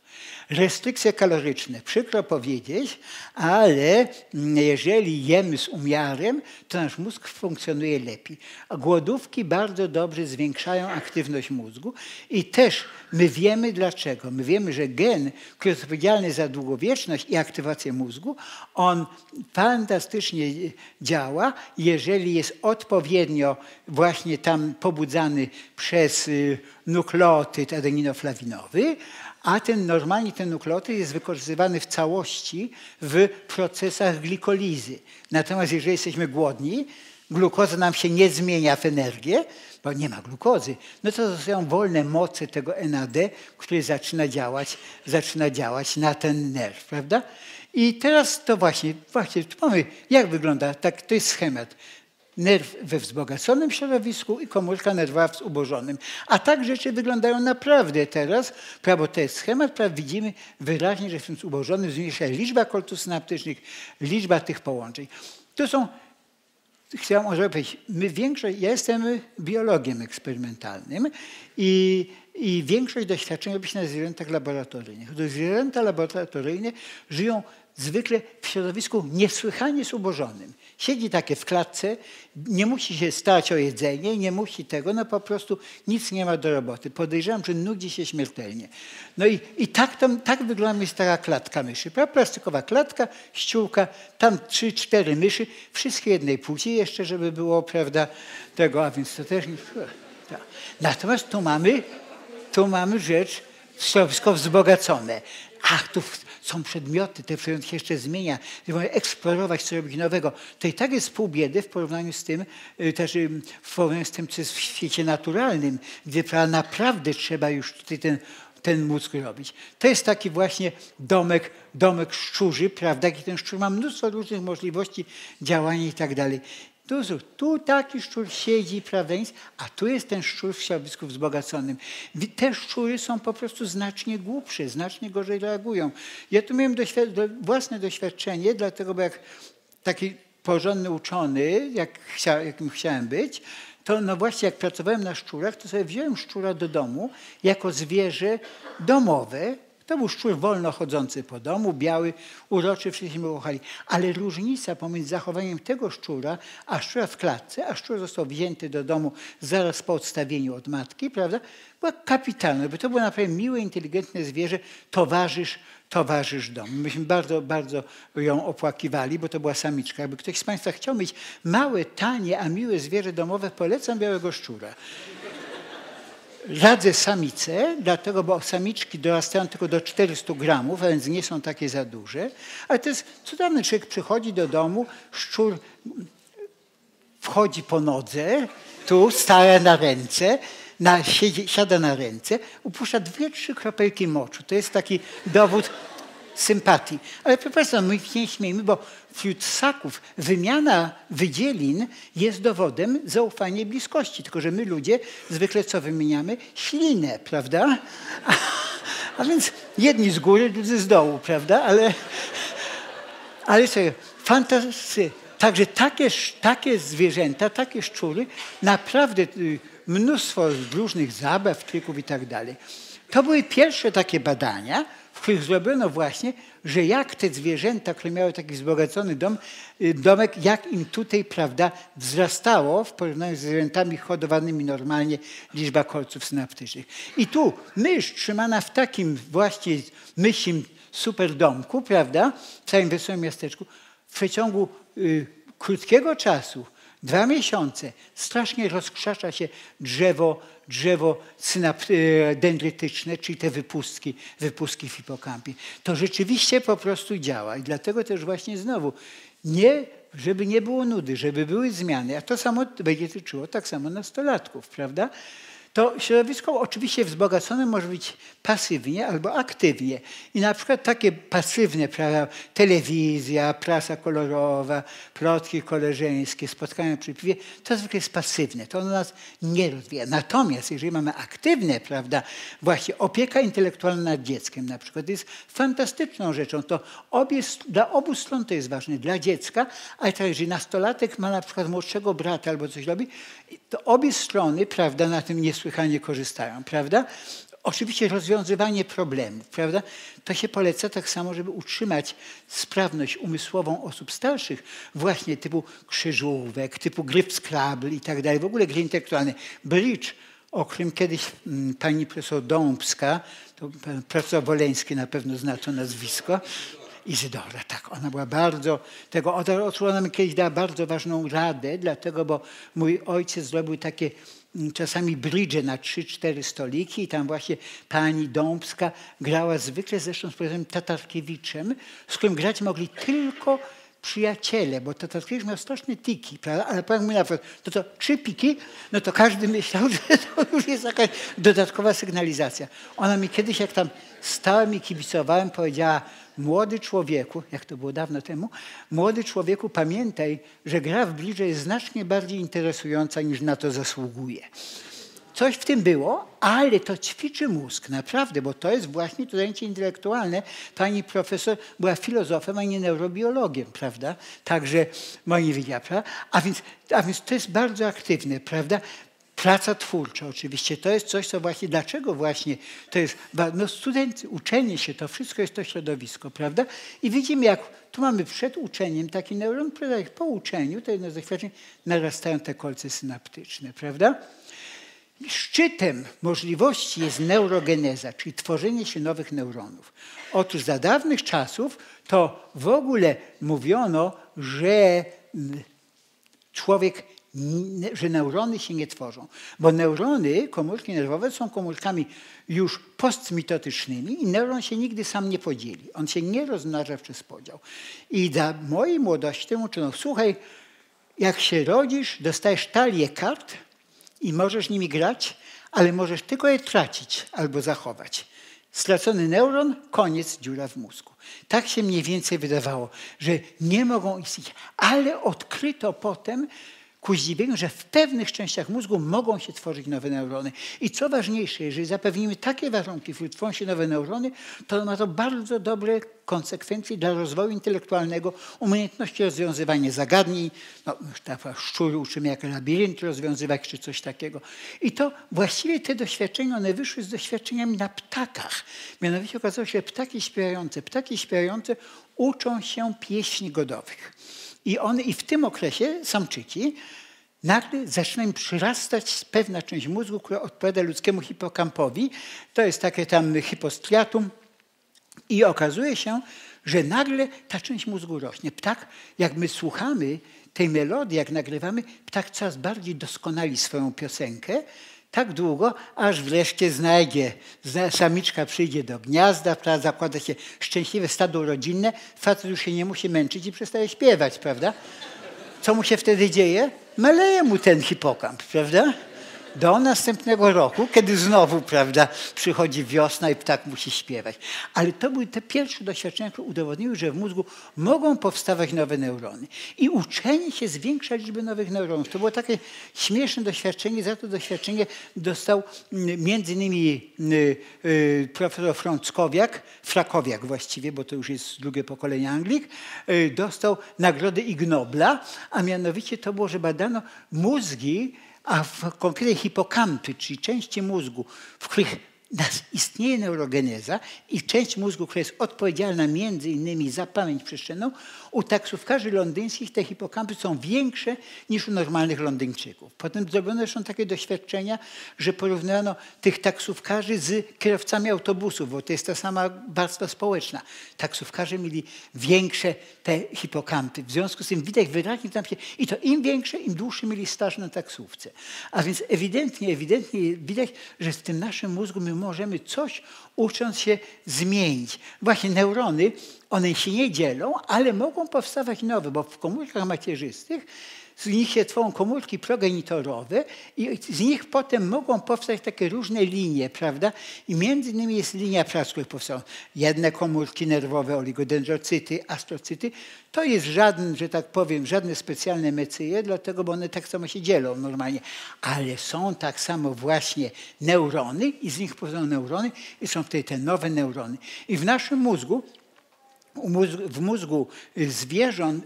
Restrykcje kaloryczne, przykro powiedzieć, ale jeżeli jemy z umiarem, to nasz mózg funkcjonuje lepiej. A głodówki bardzo dobrze zwiększają aktywność mózgu i też my wiemy dlaczego. My wiemy, że gen, który jest odpowiedzialny za długowieczność i aktywację mózgu, on fantastycznie działa, jeżeli jest odpowiednio właśnie tam pobudzany przez y, nukleotyd adeninoflawinowy, a ten normalnie ten nukleotyd jest wykorzystywany w całości w procesach glikolizy. Natomiast jeżeli jesteśmy głodni, glukoza nam się nie zmienia w energię, bo nie ma glukozy, no to zostają wolne moce tego NAD, który zaczyna działać, zaczyna działać na ten nerw, prawda? I teraz to właśnie, właśnie mamy, jak wygląda, tak, to jest schemat nerw we wzbogaconym środowisku i komórka nerwowa w zubożonym. A tak rzeczy wyglądają naprawdę teraz. Prawo to jest schemat, prawo widzimy wyraźnie, że w tym zubożonym zmniejsza się liczba kolców synaptycznych, liczba tych połączeń. To są chciałem może powiedzieć, my większość, ja jestem biologiem eksperymentalnym i, i większość doświadczeń robi się na zwierzętach laboratoryjnych. To zwierzęta laboratoryjne żyją zwykle w środowisku niesłychanie zubożonym. Siedzi takie w klatce, nie musi się starać o jedzenie, nie musi tego, no po prostu nic nie ma do roboty. Podejrzewam, że nudzi się śmiertelnie. No i, i tak, tam, tak wygląda jest taka klatka myszy. Plastikowa klatka, ściółka, tam trzy, cztery myszy, wszystkie jednej płci jeszcze, żeby było, prawda, tego, a więc to też nie... Tak. Natomiast tu mamy, tu mamy rzecz, środowisko wzbogacone. Ach, tu są przedmioty, te przedmioty się jeszcze zmienia, możemy eksplorować, co robić nowego. To i tak jest pół biedy w porównaniu z tym, y, też y, w porównaniu z tym, co jest w świecie naturalnym, gdzie naprawdę trzeba już tutaj ten ten mózg robić. To jest taki właśnie domek, domek szczurzy, prawda? I ten szczur ma mnóstwo różnych możliwości działania i tak dalej. Tu, tu taki szczur siedzi, prawda, a tu jest ten szczur w środowisku wzbogaconym. Te szczury są po prostu znacznie głupsze, znacznie gorzej reagują. Ja tu miałem doświad własne doświadczenie, dlatego bo jak taki porządny uczony, jak chcia, jakim chciałem być, to no właśnie jak pracowałem na szczurach, to sobie wziąłem szczura do domu jako zwierzę domowe, To był szczur wolno chodzący po domu, biały, uroczy, wszyscy go kochali. Ale różnica pomiędzy zachowaniem tego szczura, a szczura w klatce, a szczur został wzięty do domu zaraz po odstawieniu od matki, prawda, była kapitalna, bo to było naprawdę miłe, inteligentne zwierzę, towarzysz, towarzysz domu. Myśmy bardzo, bardzo ją opłakiwali, bo to była samiczka. Jakby ktoś z Państwa chciał mieć małe, tanie, a miłe zwierzę domowe, polecam białego szczura radzę samice, dlatego, bo samiczki dorastają tylko do 400 gramów, a więc nie są takie za duże. Ale to jest cudowny człowiek przychodzi do domu, szczur wchodzi po nodze, tu stara na ręce, na, siedzi, siada na ręce, upuszcza dwie, trzy kropelki moczu. To jest taki dowód sympatii. Ale przepraszam, my się nie śmiejmy, bo wśród ssaków wymiana wydzielin jest dowodem zaufania i bliskości. Tylko, że my ludzie zwykle co wymieniamy? Ślinę, prawda? A, a więc jedni z góry, drudzy z dołu, prawda? Ale, ale co, fantasy. Także takie, takie zwierzęta, takie szczury, naprawdę y, mnóstwo różnych zabaw, trików i tak dalej. To były pierwsze takie badania, w których zrobiono właśnie, że jak te zwierzęta, które miały taki wzbogacony dom, y, domek, jak im tutaj, prawda, wzrastało w porównaniu z zwierzętami hodowanymi normalnie liczba kolców synaptycznych. I tu mysz trzymana w takim właśnie mysim super domku, prawda, w całym wesołym miasteczku, w przeciągu y, krótkiego czasu dwa miesiące strasznie rozkrzesza się drzewo, drzewo e, dendrytyczne, czyli te wypustki, wypustki w hipokampie. To rzeczywiście po prostu działa i dlatego też właśnie znowu nie, żeby nie było nudy, żeby były zmiany, a to samo będzie tyczyło tak samo nastolatków, prawda? To środowisko oczywiście wzbogacone może być pasywnie albo aktywnie. I na przykład takie pasywne, prawda, telewizja, prasa kolorowa, plotki koleżeńskie, spotkania przy piwie, to zwykle jest pasywne, to ono nas nie rozwija. Natomiast jeżeli mamy aktywne, prawda, właśnie opieka intelektualna nad dzieckiem na przykład jest fantastyczną rzeczą. To obie, dla obu stron to jest ważne, dla dziecka, ale też jeżeli nastolatek ma na przykład młodszego brata albo coś robi, to obie strony, prawda, na tym niesłychanie korzystają, prawda? Oczywiście rozwiązywanie problemów, prawda? To się poleca tak samo, żeby utrzymać sprawność umysłową osób starszych, właśnie typu krzyżówek, typu gry w Scrabble i tak dalej, w ogóle gry intelektualne. Bridge, o którym kiedyś mm, pani profesor Dąbska, to profesor Woleński na pewno zna to nazwisko, Izydora, tak, ona była bardzo, tego, ona mi kiedyś dała bardzo ważną radę, dlatego, bo mój ojciec zrobił takie mm, czasami bridge na trzy, cztery stoliki i tam właśnie pani Dąbska grała zwykle zresztą z profesorem Tatarkiewiczem, z którym grać mogli tylko przyjaciele, bo Tatarkiewicz miał straszne tiki, prawda? ale powiem mi na przykład, to, to trzy piki, no to każdy myślał, że to już jest jakaś dodatkowa sygnalizacja. Ona mi kiedyś, jak tam stałem i kibicowałem, powiedziała, Młody człowieku, jak to było dawno temu, młody człowieku, pamiętaj, że gra w bliżej jest znacznie bardziej interesująca niż na to zasługuje. Coś w tym było, ale to ćwiczy mózg, naprawdę, bo to jest właśnie to zajęcie intelektualne. Pani profesor była filozofem, a nie neurobiologiem, prawda? Także moi widziała, prawda? A więc, a więc to jest bardzo aktywne, prawda? Praca twórcza oczywiście, to jest coś, co właśnie, dlaczego właśnie to jest, no studenci, uczenie się, to wszystko jest to środowisko, prawda? I widzimy, jak tu mamy przed uczeniem taki neuron, prawda? po uczeniu, to jedno z doświadczeń, narastają te kolce synaptyczne, prawda? Szczytem możliwości jest neurogeneza, czyli tworzenie się nowych neuronów. Otóż za dawnych czasów to w ogóle mówiono, że człowiek że neurony się nie tworzą. Bo neurony, komórki nerwowe są komórkami już postmitotycznymi i neuron się nigdy sam nie podzieli. On się nie rozmnaża przez podział. I za mojej młodości temu uczono, słuchaj, jak się rodzisz, dostajesz talię kart i możesz nimi grać, ale możesz tylko je tracić albo zachować. Stracony neuron, koniec, dziura w mózgu. Tak się mniej więcej wydawało, że nie mogą istnieć. Ale odkryto potem, ku zdziwieniu, że w pewnych częściach mózgu mogą się tworzyć nowe neurony. I co ważniejsze, jeżeli zapewnimy takie warunki, w których tworzą się nowe neurony, to ma to bardzo dobre konsekwencje dla rozwoju intelektualnego, umiejętności rozwiązywania zagadnień, no, szczury uczymy jak labirynt rozwiązywać, czy coś takiego. I to właściwie te doświadczenia, one wyszły z doświadczeniami na ptakach. Mianowicie okazało się, że ptaki śpiewające, ptaki śpiewające uczą się pieśni godowych. I one i w tym okresie samczyki nagle zaczyna im przyrastać pewna część mózgu, która odpowiada ludzkiemu hipokampowi. To jest takie tam hipostriatum. I okazuje się, że nagle ta część mózgu rośnie. Ptak, jak my słuchamy tej melodii, jak nagrywamy, ptak coraz bardziej doskonali swoją piosenkę, tak długo, aż wreszcie znajdzie, samiczka przyjdzie do gniazda, prawda, zakłada się szczęśliwe stado rodzinne, facet już się nie musi męczyć i przestaje śpiewać, prawda? Co mu się wtedy dzieje? Maleje mu ten hipokamp, prawda? Do następnego roku, kiedy znowu, prawda, przychodzi wiosna i ptak musi śpiewać. Ale to były te pierwsze doświadczenia, które udowodniły, że w mózgu mogą powstawać nowe neurony. I uczenie się zwiększa liczbę nowych neuronów. To było takie śmieszne doświadczenie. Za to doświadczenie dostał mm, między innymi y, y, profesor Frąckowiak, Frakowiak właściwie, bo to już jest drugie pokolenie Anglik, y, dostał nagrodę Ig Nobla, a mianowicie to było, że badano mózgi a w konkretnie hipokampy, czyli części mózgu, w których istnieje neurogeneza i część mózgu, która jest odpowiedzialna między innymi za pamięć przestrzenną, u taksówkarzy londyńskich te hipokampy są większe niż u normalnych Londyńczyków. Potem zrobiono zresztą takie doświadczenia, że porównano tych taksówkarzy z kierowcami autobusów, bo to jest ta sama warstwa społeczna. Taksówkarze mieli większe te hipokampy. W związku z tym widać wyraźnie tam się, i to im większe, im dłuższy mieli staż na taksówce. A więc ewidentnie, ewidentnie widać, że w tym naszym mózgu my możemy coś ucząc się zmienić. Właśnie neurony, one się nie dzielą, ale mogą powstawać nowe, bo w komórkach macierzystych z nich się tworzą komórki progenitorowe i z nich potem mogą powstać takie różne linie, prawda? I między innymi jest linia prac, które powstają. Jedne komórki nerwowe, oligodendrocyty, astrocyty. To jest żaden, że tak powiem, żadne specjalne mecyje, dlatego, bo one tak samo się dzielą normalnie. Ale są tak samo właśnie neurony i z nich powstają neurony i są wtedy te nowe neurony. I w naszym mózgu w mózgu zwierząt,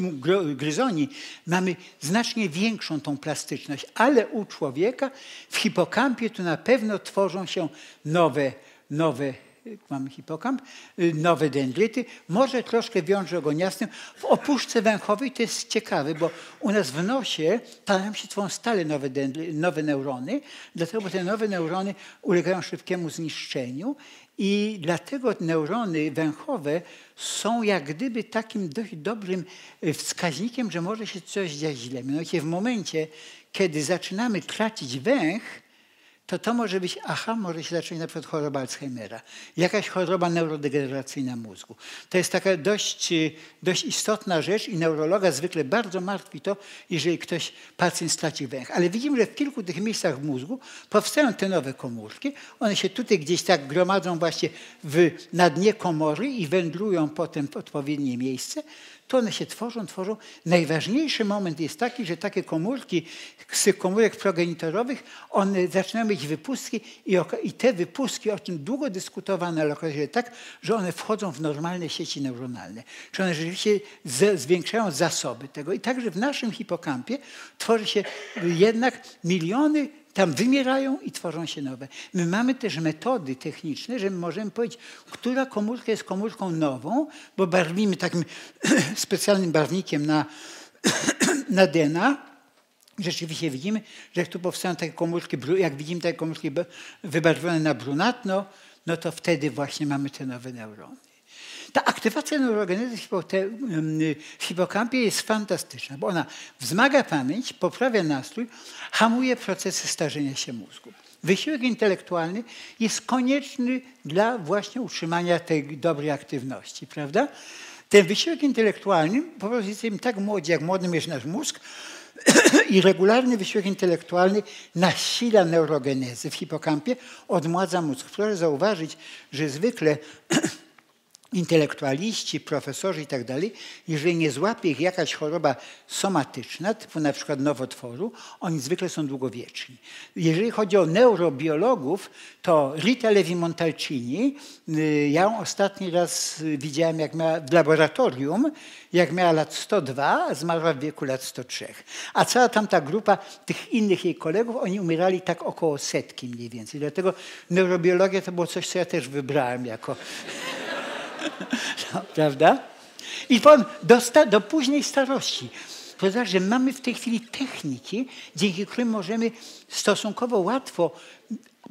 gryzoni, mamy znacznie większą tą plastyczność, ale u człowieka w hipokampie to na pewno tworzą się nowe, nowe mamy hipokamp, nowe dendryty, może troszkę wiąże ogoniastym. W opuszce węchowej to jest ciekawe, bo u nas w nosie tam się tworzą stale nowe, dendry, nowe neurony, dlatego bo te nowe neurony ulegają szybkiemu zniszczeniu i dlatego neurony węchowe są jak gdyby takim dość dobrym e, wskaźnikiem, że może się coś dziać źle. Mianowicie w momencie, kiedy zaczynamy tracić węch, to to może być, aha, może się zacząć na przykład choroba Alzheimera, jakaś choroba neurodegeneracyjna mózgu. To jest taka dość, dość istotna rzecz i neurologa zwykle bardzo martwi to, jeżeli ktoś, pacjent straci węch. Ale widzimy, że w kilku tych miejscach w mózgu powstają te nowe komórki. One się tutaj gdzieś tak gromadzą właśnie w, na dnie komory i wędrują potem w odpowiednie miejsce to one się tworzą, tworzą. Najważniejszy moment jest taki, że takie komórki z tych komórek progenitorowych, one zaczynają mieć wypustki i, i te wypustki, o czym długo dyskutowano, ale okazuje tak, że one wchodzą w normalne sieci neuronalne. Czy one rzeczywiście zwiększają zasoby tego. I także w naszym hipokampie tworzy się jednak miliony tam wymierają i tworzą się nowe. My mamy też metody techniczne, że możemy powiedzieć, która komórka jest komórką nową, bo barwimy takim specjalnym barwnikiem na, na DNA. Rzeczywiście widzimy, że tu powstają takie komórki, jak widzimy takie komórki wybarwione na brunatno, no to wtedy właśnie mamy te nowe neurony. Ta aktywacja neurogenezy w hipokampie jest fantastyczna, bo ona wzmaga pamięć, poprawia nastrój, hamuje procesy starzenia się mózgu. Wysiłek intelektualny jest konieczny dla właśnie utrzymania tej dobrej aktywności, prawda? Ten wysiłek intelektualny, po prostu jesteśmy tak młodzi, jak młodym jest nasz mózg, i regularny wysiłek intelektualny nasila neurogenezę w hipokampie, odmładza mózg. Proszę zauważyć, że zwykle intelektualiści, profesorzy i tak dalej, jeżeli nie złapie ich jakaś choroba somatyczna, typu na przykład nowotworu, oni zwykle są długowieczni. Jeżeli chodzi o neurobiologów, to Rita Levi-Montalcini, y, ja ją ostatni raz widziałem jak miała w laboratorium, jak miała lat 102, a zmarła w wieku lat 103. A cała tamta grupa tych innych jej kolegów, oni umierali tak około setki mniej więcej. Dlatego neurobiologia to było coś, co ja też wybrałem jako no, prawda? I powiem, do, do późnej starości. Ponieważ, że mamy w tej chwili techniki, dzięki którym możemy stosunkowo łatwo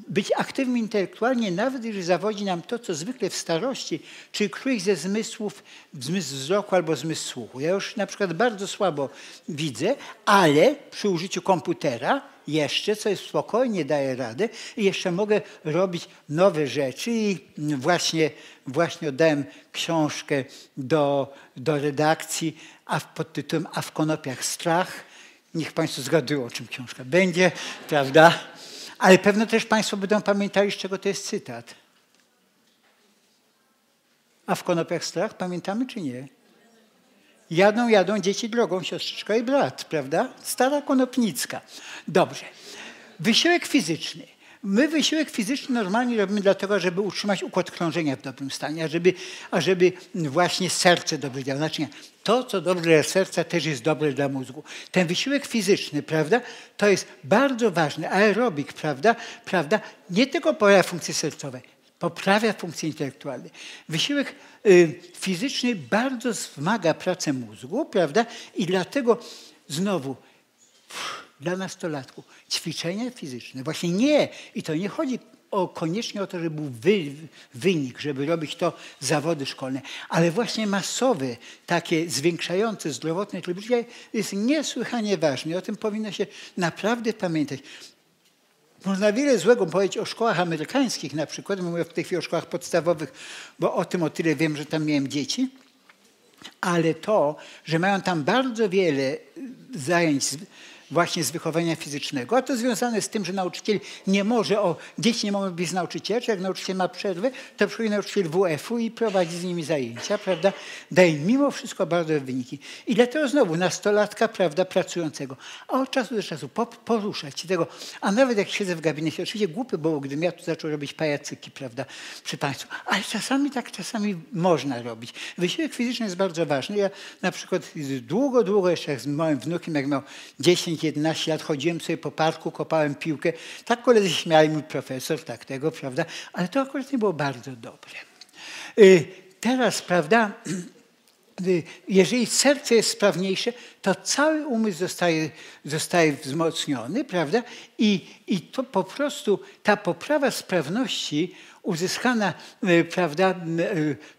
być aktywni intelektualnie, nawet jeżeli zawodzi nam to, co zwykle w starości, czy któryś ze zmysłów, zmysł wzroku albo zmysł słuchu. Ja już na przykład bardzo słabo widzę, ale przy użyciu komputera jeszcze, co jest spokojnie daje radę i jeszcze mogę robić nowe rzeczy i właśnie, właśnie oddałem książkę do, do redakcji a pod tytułem A w konopiach strach. Niech Państwo zgadują, o czym książka będzie, prawda? Ale pewno też Państwo będą pamiętali, z czego to jest cytat. A w konopiach strach pamiętamy czy nie? Jadą, jadą dzieci drogą, siostrzyczka i brat, prawda? Stara konopnicka. Dobrze. Wysiłek fizyczny. My wysiłek fizyczny normalnie robimy dlatego, żeby utrzymać układ krążenia w dobrym stanie, ażeby, ażeby właśnie serce dobrze działało. Znaczy, to, co dobre dla serca, też jest dobre dla mózgu. Ten wysiłek fizyczny, prawda, to jest bardzo ważny. Aerobik, prawda, prawda, nie tylko poprawia funkcje sercowe, poprawia funkcje intelektualne. Wysiłek y, fizyczny bardzo wzmaga pracę mózgu, prawda, i dlatego znowu dla nastolatków ćwiczenia fizyczne. Właśnie nie, i to nie chodzi o, koniecznie o to, żeby był wy, wynik, żeby robić to zawody szkolne, ale właśnie masowe, takie zwiększające zdrowotne tryb życia jest niesłychanie ważne. O tym powinno się naprawdę pamiętać. Można wiele złego powiedzieć o szkołach amerykańskich na przykład, mówię w tej chwili o szkołach podstawowych, bo o tym o tyle wiem, że tam miałem dzieci, ale to, że mają tam bardzo wiele zajęć właśnie z wychowania fizycznego. A to związane z tym, że nauczyciel nie może, o, dzieci nie mogą być z nauczycielem, jak nauczyciel ma przerwę, to przychodzi nauczyciel WF-u i prowadzi z nimi zajęcia, prawda? Daje mimo wszystko bardzo wyniki. I dlatego znowu nastolatka, prawda, pracującego. A od czasu do czasu poruszać się tego, a nawet jak siedzę w gabinecie, oczywiście głupy było, gdybym ja tu zaczął robić pajacyki, prawda, przy Państwu, ale czasami tak, czasami można robić. Wysiłek fizyczny jest bardzo ważny. Ja na przykład długo, długo jeszcze z moim wnukiem, jak miał 10 10-11 lat chodziłem sobie po parku, kopałem piłkę. Tak koledzy śmiali, mój profesor, tak tego, prawda? Ale to akurat nie było bardzo dobre. Y, teraz, prawda, y, jeżeli serce jest sprawniejsze, to cały umysł zostaje, zostaje wzmocniony, prawda? I, I to po prostu ta poprawa sprawności uzyskana, y, prawda,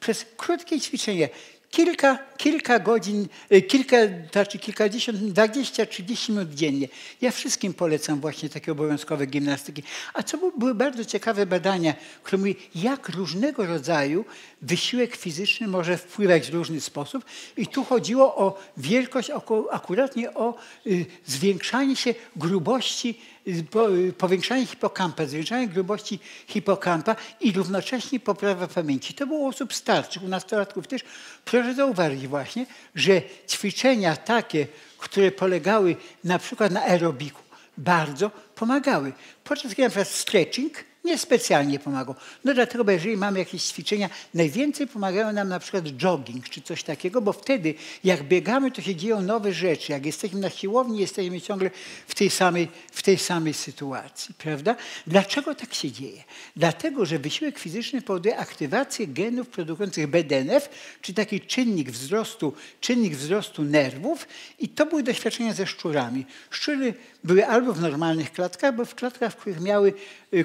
przez krótkie ćwiczenie, kilka, kilka godzin, y, kilka, znaczy kilkadziesiąt, dwadzieścia, trzydzieści minut dziennie. Ja wszystkim polecam właśnie takie obowiązkowe gimnastyki. A co były bardzo ciekawe badania, które mówiły, jak różnego rodzaju wysiłek fizyczny może wpływać w różny sposób. I tu chodziło o wielkość, akuratnie o y, zwiększanie się grubości powiększanie hipokampa, zwiększanie grubości hipokampa i równocześnie poprawa pamięci. To było u osób starszych, u nastolatków też. Proszę zauważyć właśnie, że ćwiczenia takie, które polegały na przykład na aerobiku, bardzo pomagały. Podczas gdy na przykład stretching niespecjalnie pomagał. No dlatego, bo jeżeli mamy jakieś ćwiczenia, najwięcej pomagają nam na przykład jogging czy coś takiego, bo wtedy jak biegamy, to się dzieją nowe rzeczy. Jak jesteśmy na siłowni, jesteśmy ciągle w tej samej, w tej samej sytuacji, prawda? Dlaczego tak się dzieje? Dlatego, że wysiłek fizyczny powoduje aktywację genów produkujących BDNF, czy taki czynnik wzrostu, czynnik wzrostu nerwów i to były doświadczenia ze szczurami. Szczury były albo w normalnych klatkach, albo w klatkach, w których miały y,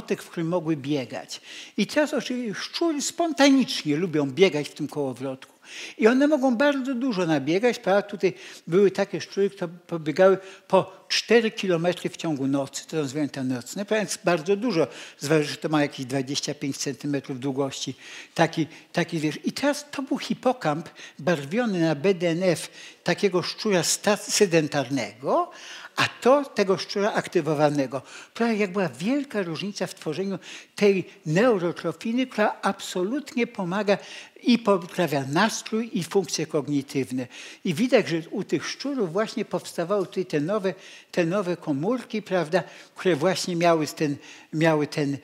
w którym mogły biegać. I teraz oczywiście szczury spontanicznie lubią biegać w tym kołowrotku. I one mogą bardzo dużo nabiegać. Prawda? Tutaj były takie szczury, które pobiegały po 4 kilometry w ciągu nocy. To są zwierzęta nocne. Więc bardzo dużo. Zważę, że to ma jakieś 25 centymetrów długości. Taki, taki wiesz. I teraz to był hipokamp barwiony na BDNF takiego szczura sedentarnego, a to tego szczura aktywowanego. Prawie jak była wielka różnica w tworzeniu tej neurotrofiny, która absolutnie pomaga i poprawia nastrój i funkcje kognitywne. I widać, że u tych szczurów właśnie powstawały tutaj te nowe, te nowe komórki, prawda, które właśnie miały ten, miały ten,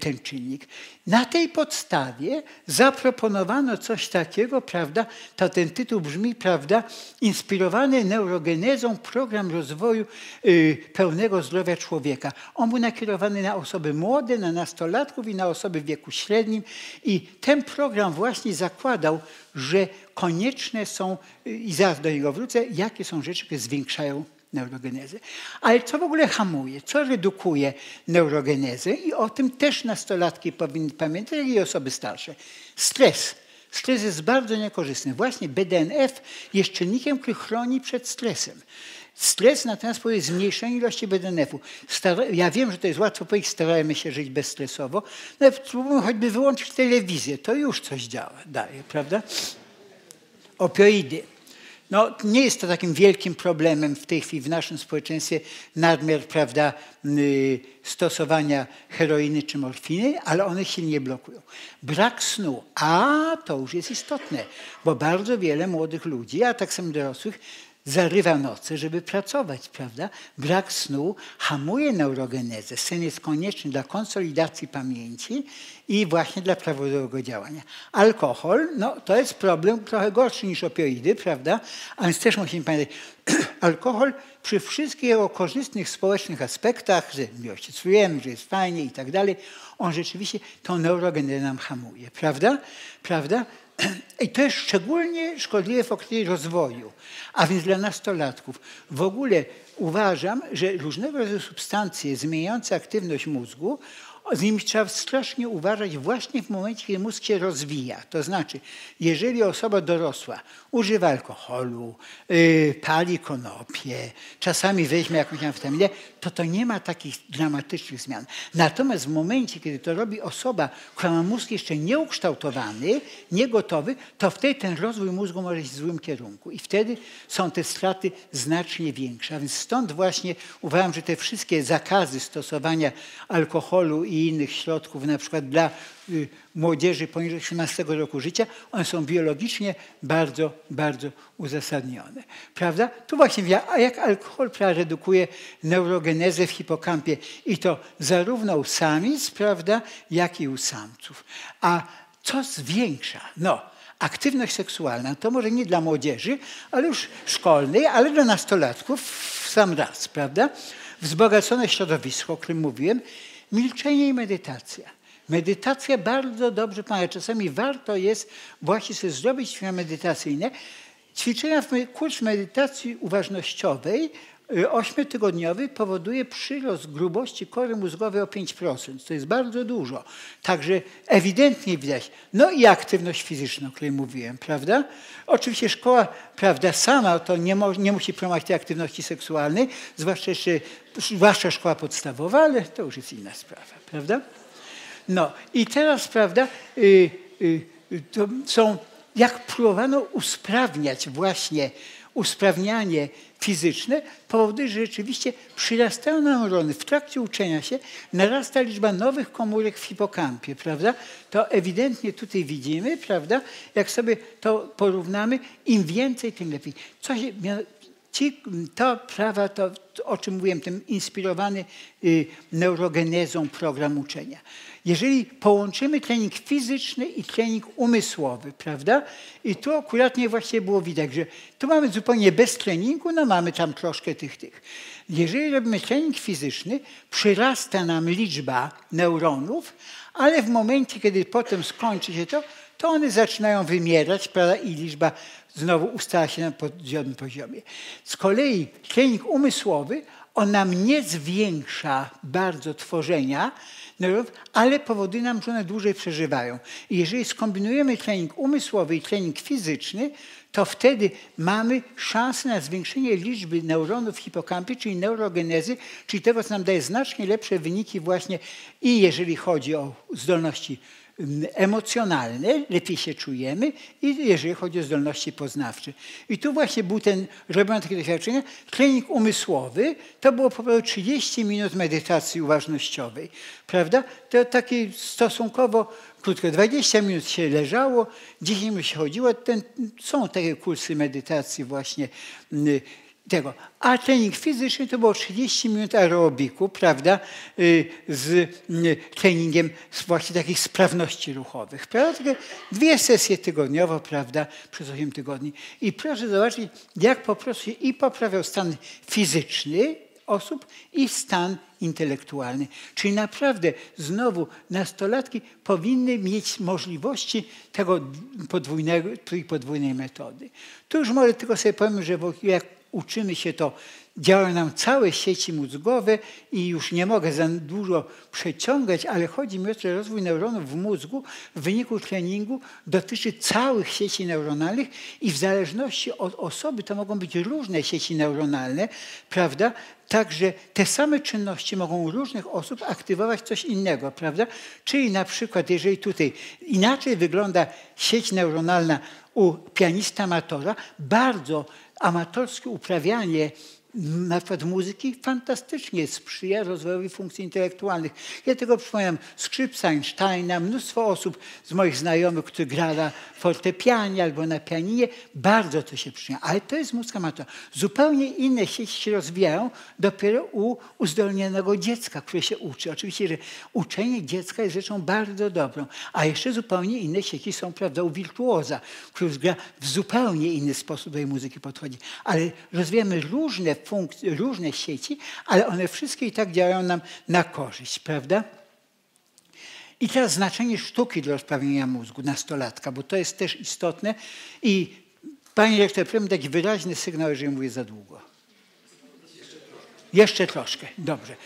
ten czynnik. Na tej podstawie zaproponowano coś takiego, prawda, to ten tytuł brzmi, prawda, inspirowany neurogenezą program rozwoju y, pełnego zdrowia człowieka. On był nakierowany na osoby młode, na nastolatków i na osoby w wieku średnim. I ten program właśnie zakładał, że konieczne są, y, i zaraz do niego wrócę, jakie są rzeczy, które zwiększają neurogenezę. Ale co w ogóle hamuje, co redukuje neurogenezę i o tym też nastolatki powinny pamiętać, jak i osoby starsze. Stres. Stres jest bardzo niekorzystny. Właśnie BDNF jest czynnikiem, który chroni przed stresem. Stres natomiast powoduje zmniejszenie ilości BDNF-u. ja wiem, że to jest łatwo powiedzieć, starajmy się żyć bezstresowo. Nawet spróbujmy choćby wyłączyć telewizję, to już coś działa, daje, prawda? Opioidy. No, nie jest to takim wielkim problemem w tej chwili w naszym społeczeństwie nadmiar prawda, y, stosowania heroiny czy morfiny, ale one silnie blokują. Brak snu, a to już jest istotne, bo bardzo wiele młodych ludzi, a tak samo dorosłych, zarywa noce, żeby pracować, prawda? Brak snu hamuje neurogenezę. Sen jest konieczny dla konsolidacji pamięci i właśnie dla prawidłowego działania. Alkohol, no to jest problem trochę gorszy niż opioidy, prawda? A więc też musimy pamiętać, alkohol przy wszystkich jego korzystnych społecznych aspektach, że miłości czujemy, że jest fajnie i tak dalej, on rzeczywiście tą neurogenezę nam hamuje, prawda? Prawda? I to jest szczególnie szkodliwe w okresie rozwoju, a więc dla nastolatków. W ogóle uważam, że różnego rodzaju substancje zmieniające aktywność mózgu, z nimi trzeba strasznie uważać właśnie w momencie, kiedy mózg się rozwija. To znaczy, jeżeli osoba dorosła używa alkoholu, yy, pali konopie, czasami weźmie jakąś amfetaminę, to to nie ma takich dramatycznych zmian. Natomiast w momencie, kiedy to robi osoba, która ma mózg jeszcze nieukształtowany, niegotowy, to wtedy ten rozwój mózgu może iść w złym kierunku. I wtedy są te straty znacznie większe. A więc stąd właśnie uważam, że te wszystkie zakazy stosowania alkoholu i innych środków, na przykład dla młodzieży poniżej 18 roku życia, one są biologicznie bardzo, bardzo uzasadnione. Prawda? Tu właśnie a jak alkohol redukuje neurogenezę w hipokampie i to zarówno u samic, prawda, jak i u samców. A co zwiększa? No, aktywność seksualna to może nie dla młodzieży, ale już szkolnej, ale dla nastolatków w sam raz, prawda? Wzbogacone środowisko, o którym mówiłem, milczenie i medytacja. Medytacja bardzo dobrze pomaga. Czasami warto jest właśnie sobie zrobić ćwiczenia medytacyjne. Ćwiczenia, kurs medytacji uważnościowej y, ośmiotygodniowy powoduje przyrost grubości kory mózgowej o 5%. To jest bardzo dużo. Także ewidentnie widać. No i aktywność fizyczna, o której mówiłem, prawda? Oczywiście szkoła, prawda, sama to nie, mo, nie musi promować tej aktywności seksualnej, zwłaszcza, zwłaszcza szkoła podstawowa, ale to już jest inna sprawa, prawda? No i teraz, prawda, y, y, to są, jak próbowano usprawniać właśnie usprawnianie fizyczne, powoduje, że rzeczywiście przyrastają neurony. W trakcie uczenia się narasta liczba nowych komórek w hipokampie, prawda? To ewidentnie tutaj widzimy, prawda? Jak sobie to porównamy, im więcej, tym lepiej. Co się, ci, to prawa, to, o czym mówiłem, ten inspirowany y, neurogenezą program uczenia. Jeżeli połączymy trening fizyczny i trening umysłowy, prawda? I tu akurat nie właściwie było widać, że tu mamy zupełnie bez treningu, no mamy tam troszkę tych, tych. Jeżeli robimy trening fizyczny, przyrasta nam liczba neuronów, ale w momencie, kiedy potem skończy się to, to one zaczynają wymierać prawda? i liczba znowu ustala się na podobnym poziomie. Z kolei trening umysłowy, on nam nie zwiększa bardzo tworzenia, ale powoduje nam, że one dłużej przeżywają. I jeżeli skombinujemy trening umysłowy i trening fizyczny, to wtedy mamy szansę na zwiększenie liczby neuronów w hipokampie, czyli neurogenezy, czyli tego, co nam daje znacznie lepsze wyniki właśnie i jeżeli chodzi o zdolności emocjonalne, lepiej się czujemy i jeżeli chodzi o zdolności poznawcze. I tu właśnie był ten, robiąc takie doświadczenia, trening umysłowy, to było po prostu 30 minut medytacji uważnościowej, prawda? To taki stosunkowo krótko, 20 minut się leżało, 10 minut się chodziło. Ten, są takie kursy medytacji właśnie tego. A trening fizyczny to było 30 minut aerobiku, prawda, y, z y, treningiem właśnie takich sprawności ruchowych. Prawda? Dwie sesje tygodniowo, prawda, przez 8 tygodni. I proszę zobaczyć, jak po prostu i poprawiał stan fizyczny osób i stan intelektualny. Czyli naprawdę znowu nastolatki powinny mieć możliwości tego podwójnego, tej podwójnej metody. Tu już może tylko sobie powiem, że jak uczymy się to, działają nam całe sieci mózgowe i już nie mogę za dużo przeciągać, ale chodzi mi o to, że rozwój neuronów w mózgu w wyniku treningu dotyczy całych sieci neuronalnych i w zależności od osoby to mogą być różne sieci neuronalne, prawda? Także te same czynności mogą u różnych osób aktywować coś innego, prawda? Czyli na przykład, jeżeli tutaj inaczej wygląda sieć neuronalna u pianista amatora, bardzo amatorskie uprawianie na przykład muzyki fantastycznie sprzyja rozwojowi funkcji intelektualnych. Ja tego przypominam skrzypca Einsteina, mnóstwo osób z moich znajomych, którzy grali na fortepianie albo na pianinie, bardzo to się przyczynia. Ale to jest muzyka amatora. Zupełnie inne sieci się rozwijają dopiero u uzdolnionego dziecka, które się uczy. Oczywiście, że uczenie dziecka jest rzeczą bardzo dobrą, a jeszcze zupełnie inne sieci są, prawda, u wirtuoza, który gra w zupełnie inny sposób do tej muzyki podchodzi. Ale rozwijamy różne funkcje, różne sieci, ale one wszystkie i tak działają nam na korzyść, prawda? I teraz znaczenie sztuki dla rozprawienia mózgu nastolatka, bo to jest też istotne i Panie rektor, proszę dać wyraźny sygnał, jeżeli mówię za długo. Jeszcze troszkę. Dobrze.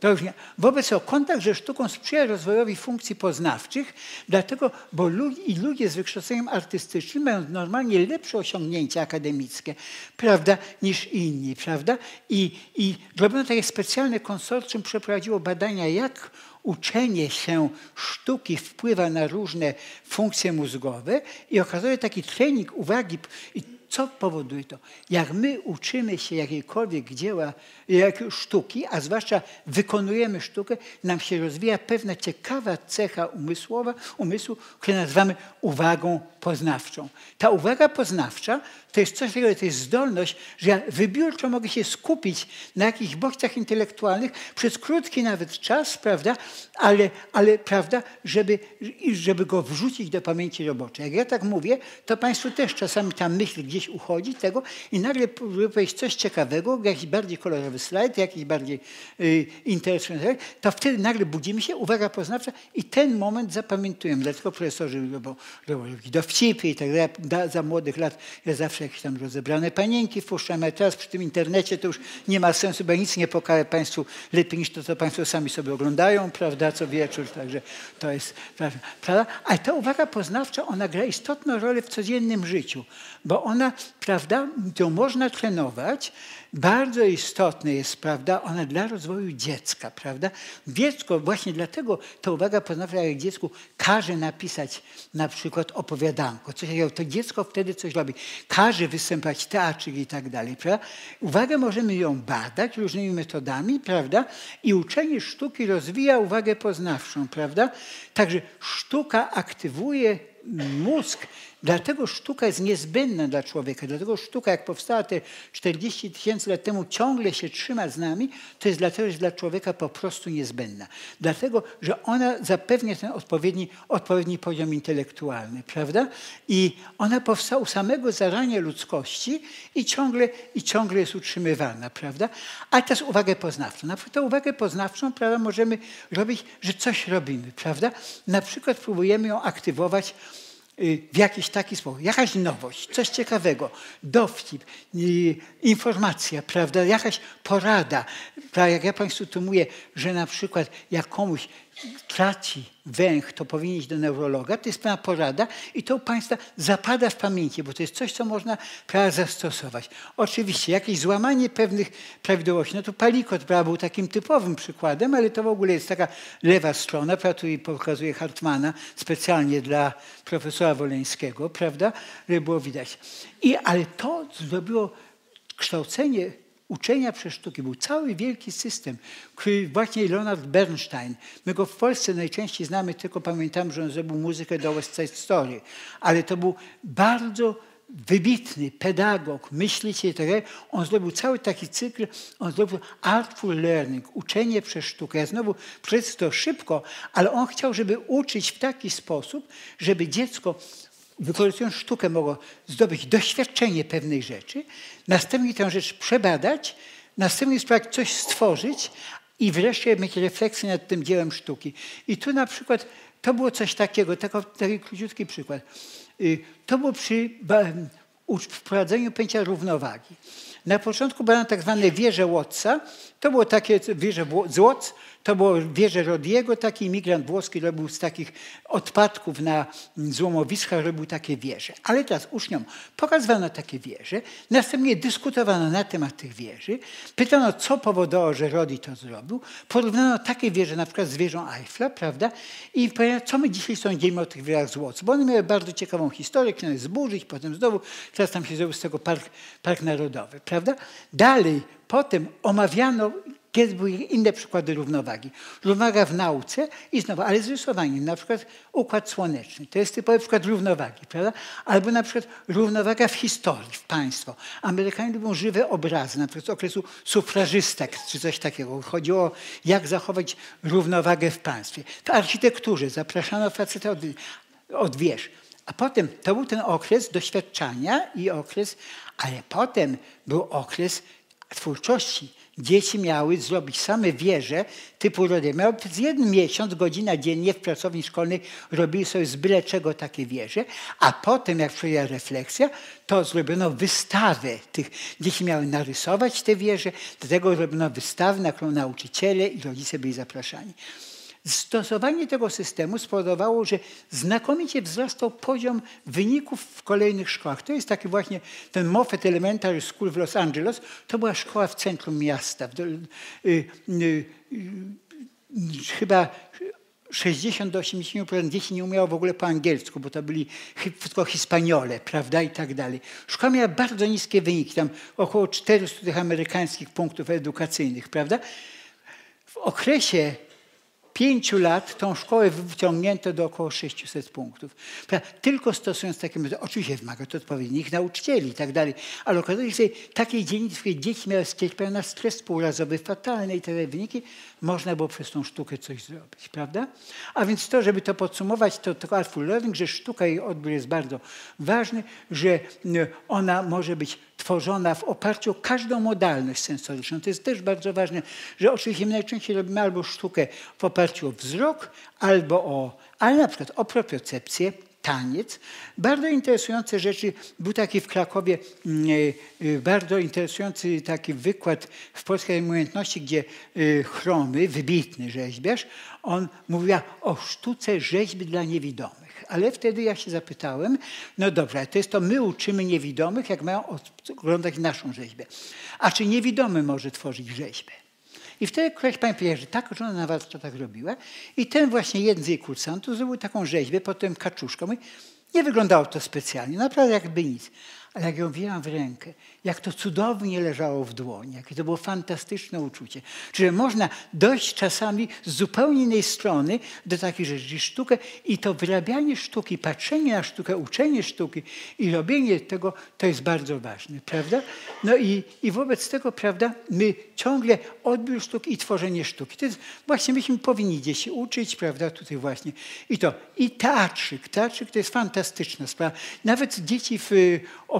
To już nie. Wobec tego kontakt ze sztuką sprzyja rozwojowi funkcji poznawczych, dlatego, bo ludzie, i ludzie z wykształceniem artystycznym mają normalnie lepsze osiągnięcia akademickie, prawda, niż inni, prawda? I, i takie specjalne konsorcjum, przeprowadziło badania, jak uczenie się sztuki wpływa na różne funkcje mózgowe i okazuje taki trening uwagi. I co powoduje to? Jak my uczymy się jakiejkolwiek dzieła, jak sztuki, a zwłaszcza wykonujemy sztukę, nam się rozwija pewna ciekawa cecha umysłowa, umysłu, którą nazywamy uwagą poznawczą. Ta uwaga poznawcza to jest coś takiego, to jest zdolność, że ja wybiórczo mogę się skupić na jakichś bodźcach intelektualnych przez krótki nawet czas, prawda, ale, ale prawda, żeby, żeby go wrzucić do pamięci roboczej. Jak ja tak mówię, to Państwu też czasami ta myśl gdzieś uchodzi tego i nagle powiedzieć coś ciekawego, jakiś bardziej kolorowy slajd, jakiś bardziej y, interesujący, to wtedy nagle budzimy się, uwaga poznawcza i ten moment zapamiętujemy. Dlatego profesorzy robią, robią dowcipy i tak dalej. Za młodych lat ja zawsze jakieś tam rozebrane panienki wpuszczam, a teraz przy tym internecie to już nie ma sensu, bo ja nic nie pokażę Państwu lepiej niż to, co Państwo sami sobie oglądają, prawda, co wieczór, także to jest, prawda. Ale ta uwaga poznawcza, ona gra istotną rolę w codziennym życiu, bo ona, prawda, to można trenować, bardzo istotne jest, prawda, ona dla rozwoju dziecka, prawda. Dziecko, właśnie dlatego ta uwaga poznawcza, jak dziecku każe napisać na przykład opowiadanko, coś takiego, to dziecko wtedy coś robi. Każe występować teatrzyk i tak dalej, prawda. Uwagę możemy ją badać różnymi metodami, prawda, i uczenie sztuki rozwija uwagę poznawczą, prawda. Także sztuka aktywuje mózg Dlatego sztuka jest niezbędna dla człowieka. Dlatego sztuka, jak powstała te 40 tysięcy lat temu, ciągle się trzyma z nami, to jest dlatego, że dla człowieka po prostu niezbędna. Dlatego, że ona zapewnia ten odpowiedni, odpowiedni poziom intelektualny, prawda? I ona powstała u samego zarania ludzkości i ciągle, i ciągle jest utrzymywana, prawda? A teraz uwagę poznawczą. Na przykład tę uwagę poznawczą, prawda, możemy robić, że coś robimy, prawda? Na przykład próbujemy ją aktywować w jakiś taki sposób. Jakaś nowość, coś ciekawego, dowcip, y, informacja, prawda, jakaś porada. Jak ja Państwu tu mówię, że na przykład jak komuś traci węch, to powinien iść do neurologa, to jest pewna porada i to u Państwa zapada w pamięci, bo to jest coś, co można prawda, zastosować. Oczywiście jakieś złamanie pewnych prawidłowości, no to palikot był takim typowym przykładem, ale to w ogóle jest taka lewa strona, prawda, tu pokazuje Hartmana specjalnie dla profesora Woleńskiego, prawda, było widać. I, ale to zrobiło kształcenie uczenia przez sztuki. Był cały wielki system, który właśnie Leonard Bernstein, my go w Polsce najczęściej znamy, tylko pamiętam, że on zrobił muzykę do West Side Story, ale to był bardzo wybitny pedagog, myśliciel, tak on zrobił cały taki cykl, on zrobił artful learning, uczenie przez sztukę. Ja znowu przecież to szybko, ale on chciał, żeby uczyć w taki sposób, żeby dziecko wykorzystując sztukę, mogło zdobyć doświadczenie pewnej rzeczy, następnie tę rzecz przebadać, następnie spróbować coś stworzyć i wreszcie mieć refleksję nad tym dziełem sztuki. I tu na przykład to było coś takiego, taki, taki króciutki przykład. Y, to było przy wprowadzeniu pojęcia równowagi. Na początku były tak zwane wieże Wattsa. To było takie wieże z Watts, to było wieże Rodiego, taki imigrant włoski robił z takich odpadków na złomowiskach, robił takie wieże. Ale teraz uczniom pokazywano takie wieże, następnie dyskutowano na temat tych wieży, pytano, co powodowało, że Rodi to zrobił, porównano takie wieże na przykład z wieżą Eiffla, prawda, i powiedziano, co my dzisiaj sądzimy o tych wieżach z bo one miały bardzo ciekawą historię, chciano zburzyć, potem znowu, teraz tam się zrobił z tego park, park narodowy, prawda. Dalej, potem omawiano kiedy były inne przykłady równowagi. Równowaga w nauce i znowu, ale z rysowaniem, na przykład układ słoneczny. To jest typowy przykład równowagi, prawda? Albo na przykład równowaga w historii, w państwo. Amerykanie lubią żywe obrazy, na przykład z okresu sufrażystek czy coś takiego. Chodziło jak zachować równowagę w państwie. W architekturze zapraszano faceta od, od wież. A potem to był ten okres doświadczania i okres, ale potem był okres twórczości dzieci miały zrobić same wieże typu rodem. Miały przez jeden miesiąc, godzina dziennie w pracowni szkolnej robili sobie z byle czego takie wieże, a potem jak przyjęła refleksja, to zrobiono wystawę tych. Dzieci miały narysować te wieże, do tego robiono wystawę, na którą nauczyciele i rodzice byli zapraszani. Stosowanie tego systemu spowodowało, że znakomicie wzrastał poziom wyników w kolejnych szkołach. To jest taki właśnie ten Moffett Elementary School w Los Angeles. To była szkoła w centrum miasta. Y, y, y, chyba 60 do 80% dzieci nie umiało w ogóle po angielsku, bo to byli tylko hispaniole, prawda, i tak dalej. Szkoła miała bardzo niskie wyniki, tam około 400 tych amerykańskich punktów edukacyjnych, prawda. W okresie pięciu lat tą szkołę wyciągnięto do około 600 punktów. Tylko stosując takie metody, oczywiście wymaga to odpowiednich nauczycieli i tak dalej, ale okazuje się, że takiej dzielnicy, w dzieci miały cierpiały na stres półrazowy, fatalny i dalej wyniki, można było przez tą sztukę coś zrobić, prawda? A więc to, żeby to podsumować, to, to Artful Learning, że sztuka i odbiór jest bardzo ważny, że ona może być tworzona w oparciu o każdą modalność sensoryczną. To jest też bardzo ważne, że oczywiście najczęściej robimy albo sztukę w oparciu o wzrok, albo o, ale na przykład o propiocepcję, taniec. Bardzo interesujące rzeczy. Był taki w Krakowie mm, e, e, bardzo interesujący taki wykład w Polskiej Umiejętności, gdzie e, Chromy, wybitny rzeźbiarz, on mówił o sztuce rzeźby dla niewidomych. Ale wtedy ja się zapytałem, no dobra, to jest to my uczymy niewidomych, jak mają oglądać naszą rzeźbę. A czy niewidomy może tworzyć rzeźbę? I wtedy któraś pani powiedziała, że tak, że ona na warsztatach robiła. I ten właśnie jeden z jej kursantów zrobił taką rzeźbę, potem kaczuszką. Nie wyglądało to specjalnie, naprawdę jakby nic. Ale jak ją wzięłam w rękę, jak to cudownie leżało w dłoni, jakie to było fantastyczne uczucie. Że można dojść czasami z zupełnie innej strony do takiej rzeczy. Sztukę i to wyrabianie sztuki, patrzenie na sztukę, uczenie sztuki i robienie tego, to jest bardzo ważne, prawda? No i, i wobec tego, prawda, my ciągle odbiór sztuki i tworzenie sztuki. To jest, właśnie myśmy powinni gdzieś uczyć, prawda, tutaj właśnie. I to, i teatrzyk. Teatrzyk to jest fantastyczna sprawa. Nawet dzieci w,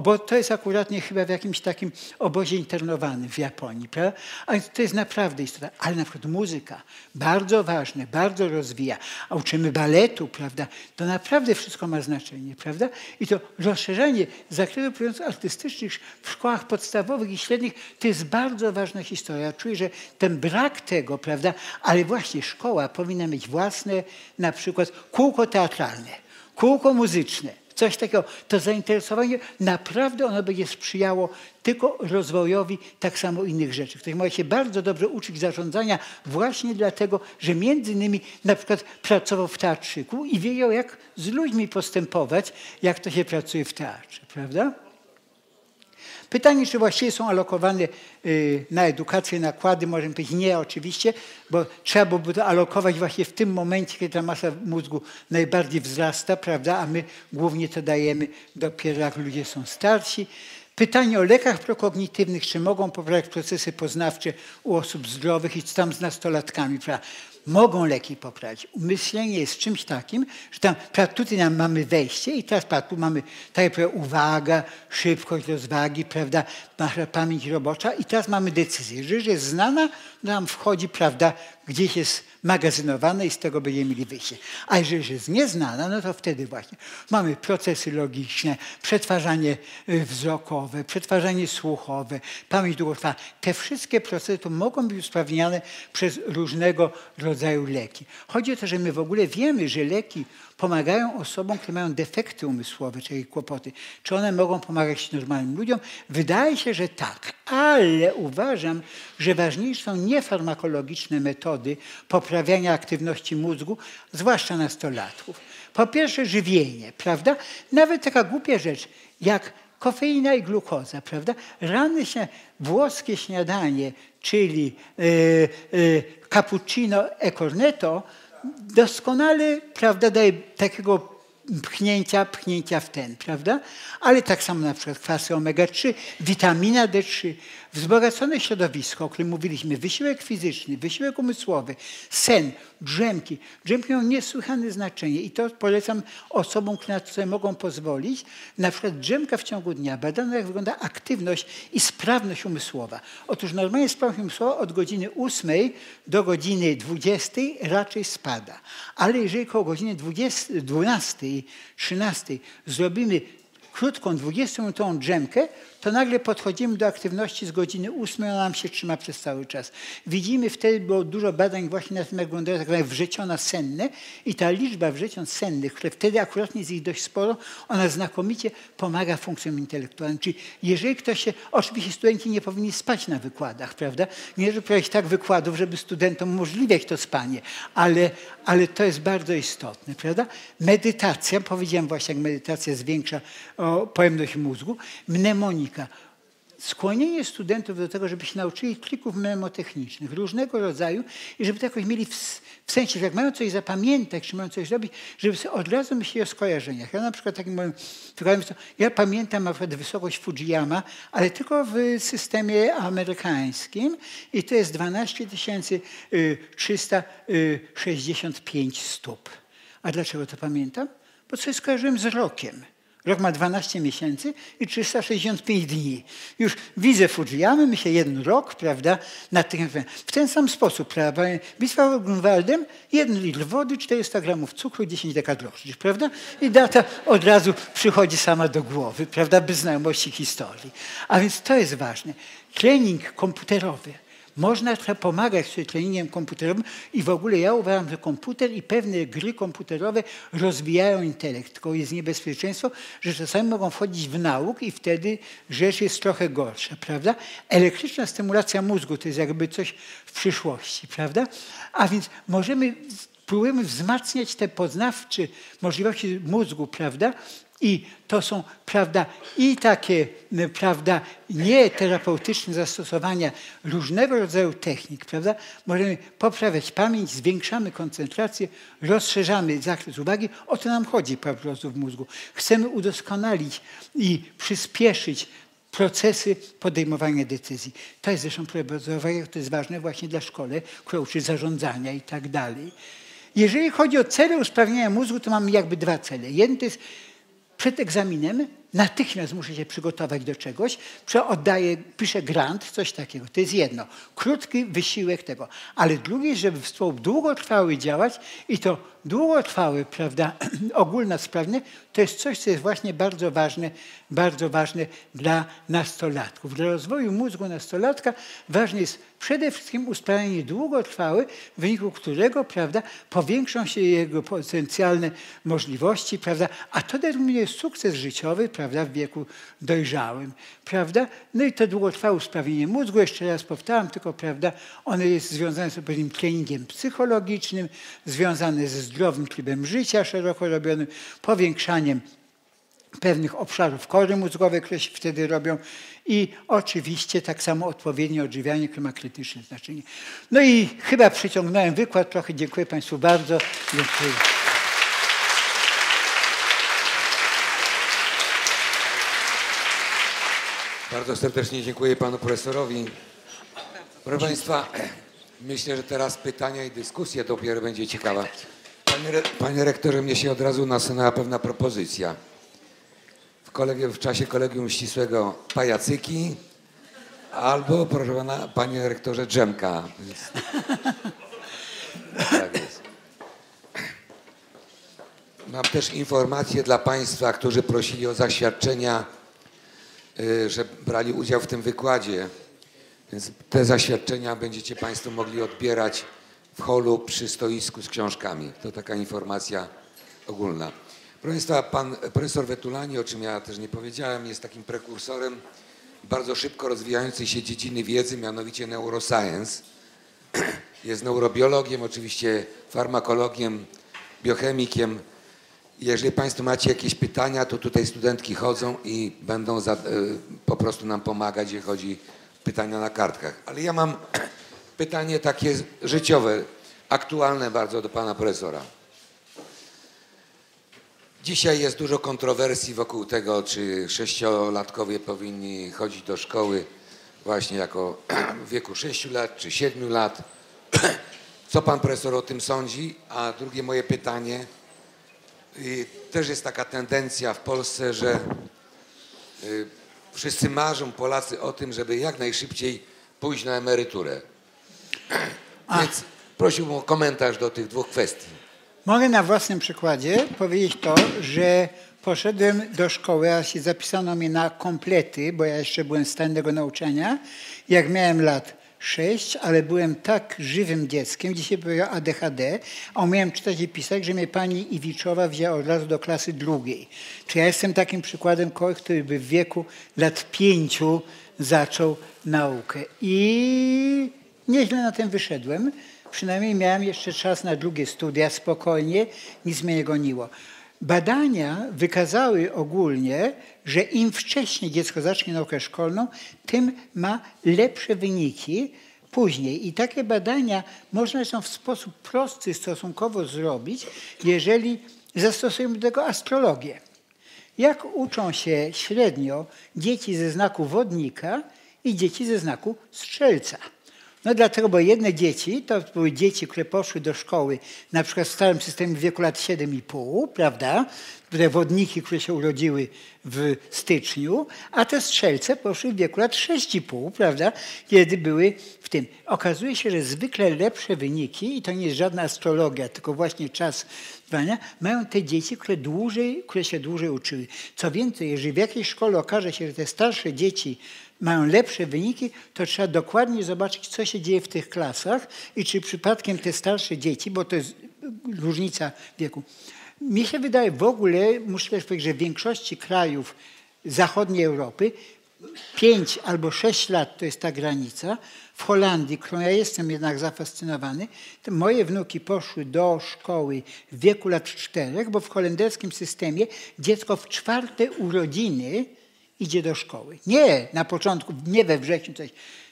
bo to jest akurat nie chyba w jakimś takim obozie internowanym w Japonii. Prawda? A to jest naprawdę istotne. Ale na przykład muzyka, bardzo ważne, bardzo rozwija. A uczymy baletu, prawda? To naprawdę wszystko ma znaczenie, prawda? I to rozszerzenie zakresu artystycznych w szkołach podstawowych i średnich to jest bardzo ważna historia. Czuję, że ten brak tego, prawda? Ale właśnie szkoła powinna mieć własne na przykład kółko teatralne, kółko muzyczne, coś takiego, to zainteresowanie naprawdę ono będzie sprzyjało tylko rozwojowi tak samo innych rzeczy. Ktoś może się bardzo dobrze uczyć zarządzania właśnie dlatego, że między innymi na przykład pracował w teatrzyku i wiedział, jak z ludźmi postępować, jak to się pracuje w teatrze, prawda? Pytanie, czy właściwie są alokowane y, na edukację nakłady, możemy powiedzieć nie oczywiście, bo trzeba byłoby to alokować właśnie w tym momencie, kiedy ta masa mózgu najbardziej wzrasta, prawda, a my głównie to dajemy dopiero jak ludzie są starsi. Pytanie o lekach prokognitywnych, czy mogą poprawiać procesy poznawcze u osób zdrowych i co tam z nastolatkami. Prawda? Mogą leki poprawić. Myślenie jest czymś takim, że tam tutaj nam mamy wejście i teraz tu mamy tak jak uwaga, szybkość rozwagi, prawda, pamięć robocza i teraz mamy decyzję. Że jest znana, nam wchodzi, prawda, gdzieś jest magazynowane i z tego będziemy mieli wyjście. A jeżeli jest nieznana, no to wtedy właśnie mamy procesy logiczne, przetwarzanie y, wzrokowe, przetwarzanie słuchowe, pamięć długotrwała. Te wszystkie procesy to mogą być usprawniane przez różnego rodzaju leki. Chodzi o to, że my w ogóle wiemy, że leki pomagają osobom, które mają defekty umysłowe, czyli kłopoty. Czy one mogą pomagać normalnym ludziom? Wydaje się, że tak, ale uważam, że ważniejsze są niefarmakologiczne metody poprawiania aktywności mózgu, zwłaszcza nastolatków. Po pierwsze żywienie, prawda? Nawet taka głupia rzecz, jak kofeina i glukoza, prawda? Rany się, włoskie śniadanie, czyli y, y, cappuccino e cornetto, doskonale prawda, daje takiego pchnięcia, pchnięcia w ten, prawda? Ale tak samo na przykład kwasy omega-3, witamina D3, wzbogacone środowisko, o którym mówiliśmy, wysiłek fizyczny, wysiłek umysłowy, sen, drzemki. Drzemki mają niesłychane znaczenie i to polecam osobom, które sobie mogą pozwolić. Na przykład drzemka w ciągu dnia, badano jak wygląda aktywność i sprawność umysłowa. Otóż normalnie sprawność umysłowa od godziny 8 do godziny 20 raczej spada. Ale jeżeli koło godziny 20, 12, 13 zrobimy krótką, 20-minutową drzemkę, to nagle podchodzimy do aktywności z godziny 8, ona nam się trzyma przez cały czas. Widzimy wtedy, było dużo badań właśnie na tym, jak wyglądają tak zwane wrzeciona senne i ta liczba wrzeción sennych, które wtedy akurat jest ich dość sporo, ona znakomicie pomaga funkcjom intelektualnym. Czyli jeżeli ktoś się, oczywiście studenci nie powinni spać na wykładach, prawda? Nie żeby prowadzić tak wykładów, żeby studentom umożliwiać to spanie, ale, ale to jest bardzo istotne, prawda? Medytacja, powiedziałem właśnie, jak medytacja zwiększa o, pojemność mózgu, mnemonika, skłonienie studentów do tego, żeby się nauczyli trików mnemotechnicznych różnego rodzaju i żeby to jakoś mieli w, w sensie, że jak mają coś zapamiętać, czy mają coś zrobić, żeby sobie od razu myśleli o skojarzeniach. Ja na przykład takim moim przykładem ja pamiętam na przykład wysokość Fujiyama, ale tylko w systemie amerykańskim i to jest 12 365 stóp. A dlaczego to pamiętam? Bo coś skojarzyłem z rokiem. Rok ma 12 miesięcy i 365 dni. Już widzę Fujiyamy, myślę jeden rok, prawda, natychmiast. W ten sam sposób, prawda, Bitwa Grunwaldem, jeden litr wody, 400 gramów cukru, 10 dekadrocznych, prawda? I data od razu przychodzi sama do głowy, prawda, bez znajomości historii. A więc to jest ważne. Trening komputerowy można pomagać sobie treningiem komputerowym i w ogóle ja uważam, że komputer i pewne gry komputerowe rozwijają intelekt. Tylko jest niebezpieczeństwo, że czasami mogą wchodzić w nauk i wtedy rzecz jest trochę gorsza, prawda? Elektryczna stymulacja mózgu to jest jakby coś w przyszłości, prawda? A więc możemy próbujemy wzmacniać te poznawcze możliwości mózgu, prawda? I to są, prawda, i takie, prawda, nieterapeutyczne zastosowania różnego rodzaju technik, prawda. Możemy poprawiać pamięć, zwiększamy koncentrację, rozszerzamy zakres uwagi. O to nam chodzi po prostu w mózgu. Chcemy udoskonalić i przyspieszyć procesy podejmowania decyzji. To jest zresztą to jest ważne właśnie dla szkoły, która uczy zarządzania i tak dalej. Jeżeli chodzi o cele usprawnienia mózgu, to mamy jakby dwa cele. Jeden to jest przed egzaminem natychmiast muszę się przygotować do czegoś, oddaję, piszę grant, coś takiego. To jest jedno. Krótki wysiłek tego. Ale drugie, żeby w sposób długotrwały działać i to długotrwały, prawda, ogólnosprawny, to jest coś, co jest właśnie bardzo ważne, bardzo ważne dla nastolatków. Dla rozwoju mózgu nastolatka ważne jest przede wszystkim usprawnienie długotrwałe, w wyniku którego prawda, powiększą się jego potencjalne możliwości, prawda, a to determinuje sukces życiowy prawda, w wieku dojrzałym. Prawda? No i to długotrwałe usprawnienie mózgu, jeszcze raz powtarzam, tylko prawda, ono jest związane z pewnym treningiem psychologicznym, związane ze zdrowym trybem życia szeroko robionym, powiększaniem pewnych obszarów kory mózgowej, które się wtedy robią i oczywiście tak samo odpowiednie odżywianie, które ma krytyczne znaczenie. No i chyba przeciągnąłem wykład trochę. Dziękuję Państwu bardzo. Dziękuję. Bardzo serdecznie dziękuję panu profesorowi. Proszę państwa, myślę, że teraz pytania i dyskusja dopiero będzie ciekawa. Panie, panie rektorze, mnie się od razu nasunęła pewna propozycja. W, kolegium, w czasie kolegium ścisłego pajacyki albo, proszę pana, panie rektorze, drzemka. Tak jest. Mam też informację dla państwa, którzy prosili o zaświadczenia Y, że brali udział w tym wykładzie. Więc te zaświadczenia będziecie Państwo mogli odbierać holu przy stoisku z książkami. To taka informacja ogólna. Proszę Państwa, pan profesor Wetulani, o czym ja też nie powiedziałem, jest takim prekursorem bardzo szybko rozwijającej się dziedziny wiedzy, mianowicie neuroscience. Jest neurobiologiem, oczywiście farmakologiem, biochemikiem, jeżeli Państwo macie jakieś pytania, to tutaj studentki chodzą i będą za, e, po prostu nam pomagać, jeżeli chodzi pytania na kartkach. Ale ja mam pytanie takie życiowe, aktualne bardzo do Pana Profesora. Dzisiaj jest dużo kontrowersji wokół tego, czy sześciolatkowie powinni chodzić do szkoły właśnie jako w wieku sześciu lat czy siedmiu lat. Co Pan Profesor o tym sądzi? A drugie moje pytanie – i też jest taka tendencja w Polsce, że y, wszyscy marzą, Polacy, o tym, żeby jak najszybciej pójść na emeryturę. A. Więc prosiłbym o komentarz do tych dwóch kwestii. Mogę na własnym przykładzie powiedzieć to, że poszedłem do szkoły, a się zapisano mnie na komplety, bo ja jeszcze byłem w stanie tego nauczania. Jak miałem lat sześć, ale byłem tak żywym dzieckiem, dzisiaj powiedział ADHD, a umiałem czytać i pisać, że mnie pani Iwiczowa wzięła od razu do klasy drugiej. Czy ja jestem takim przykładem kogoś, który by w wieku lat pięciu zaczął naukę. I nieźle na tym wyszedłem. Przynajmniej miałem jeszcze czas na drugie studia, spokojnie, nic mnie nie goniło. Badania wykazały ogólnie, że im wcześniej dziecko zacznie naukę szkolną, tym ma lepsze wyniki później. I takie badania można zresztą w sposób prosty stosunkowo zrobić, jeżeli zastosujemy do tego astrologię. Jak uczą się średnio dzieci ze znaku wodnika i dzieci ze znaku strzelca. No dlatego, bo jedne dzieci to były dzieci, które poszły do szkoły na przykład w starym systemie w wieku lat 7,5, prawda? Te wodniki, które się urodziły w styczniu, a te strzelce poszły w wieku lat 6,5, prawda? Kiedy były w tym. Okazuje się, że zwykle lepsze wyniki, i to nie jest żadna astrologia, tylko właśnie czas trwania, mają te dzieci, które, dłużej, które się dłużej uczyły. Co więcej, jeżeli w jakiejś szkole okaże się, że te starsze dzieci mają lepsze wyniki, to trzeba dokładnie zobaczyć, co się dzieje w tych klasach i czy przypadkiem te starsze dzieci, bo to jest różnica wieku. Mi się wydaje w ogóle, muszę też powiedzieć, że w większości krajów zachodniej Europy 5 albo 6 lat to jest ta granica. W Holandii, którą ja jestem jednak zafascynowany, moje wnuki poszły do szkoły w wieku lat 4, bo w holenderskim systemie dziecko w czwarte urodziny idzie do szkoły. Nie na początku, nie we wrześniu coś.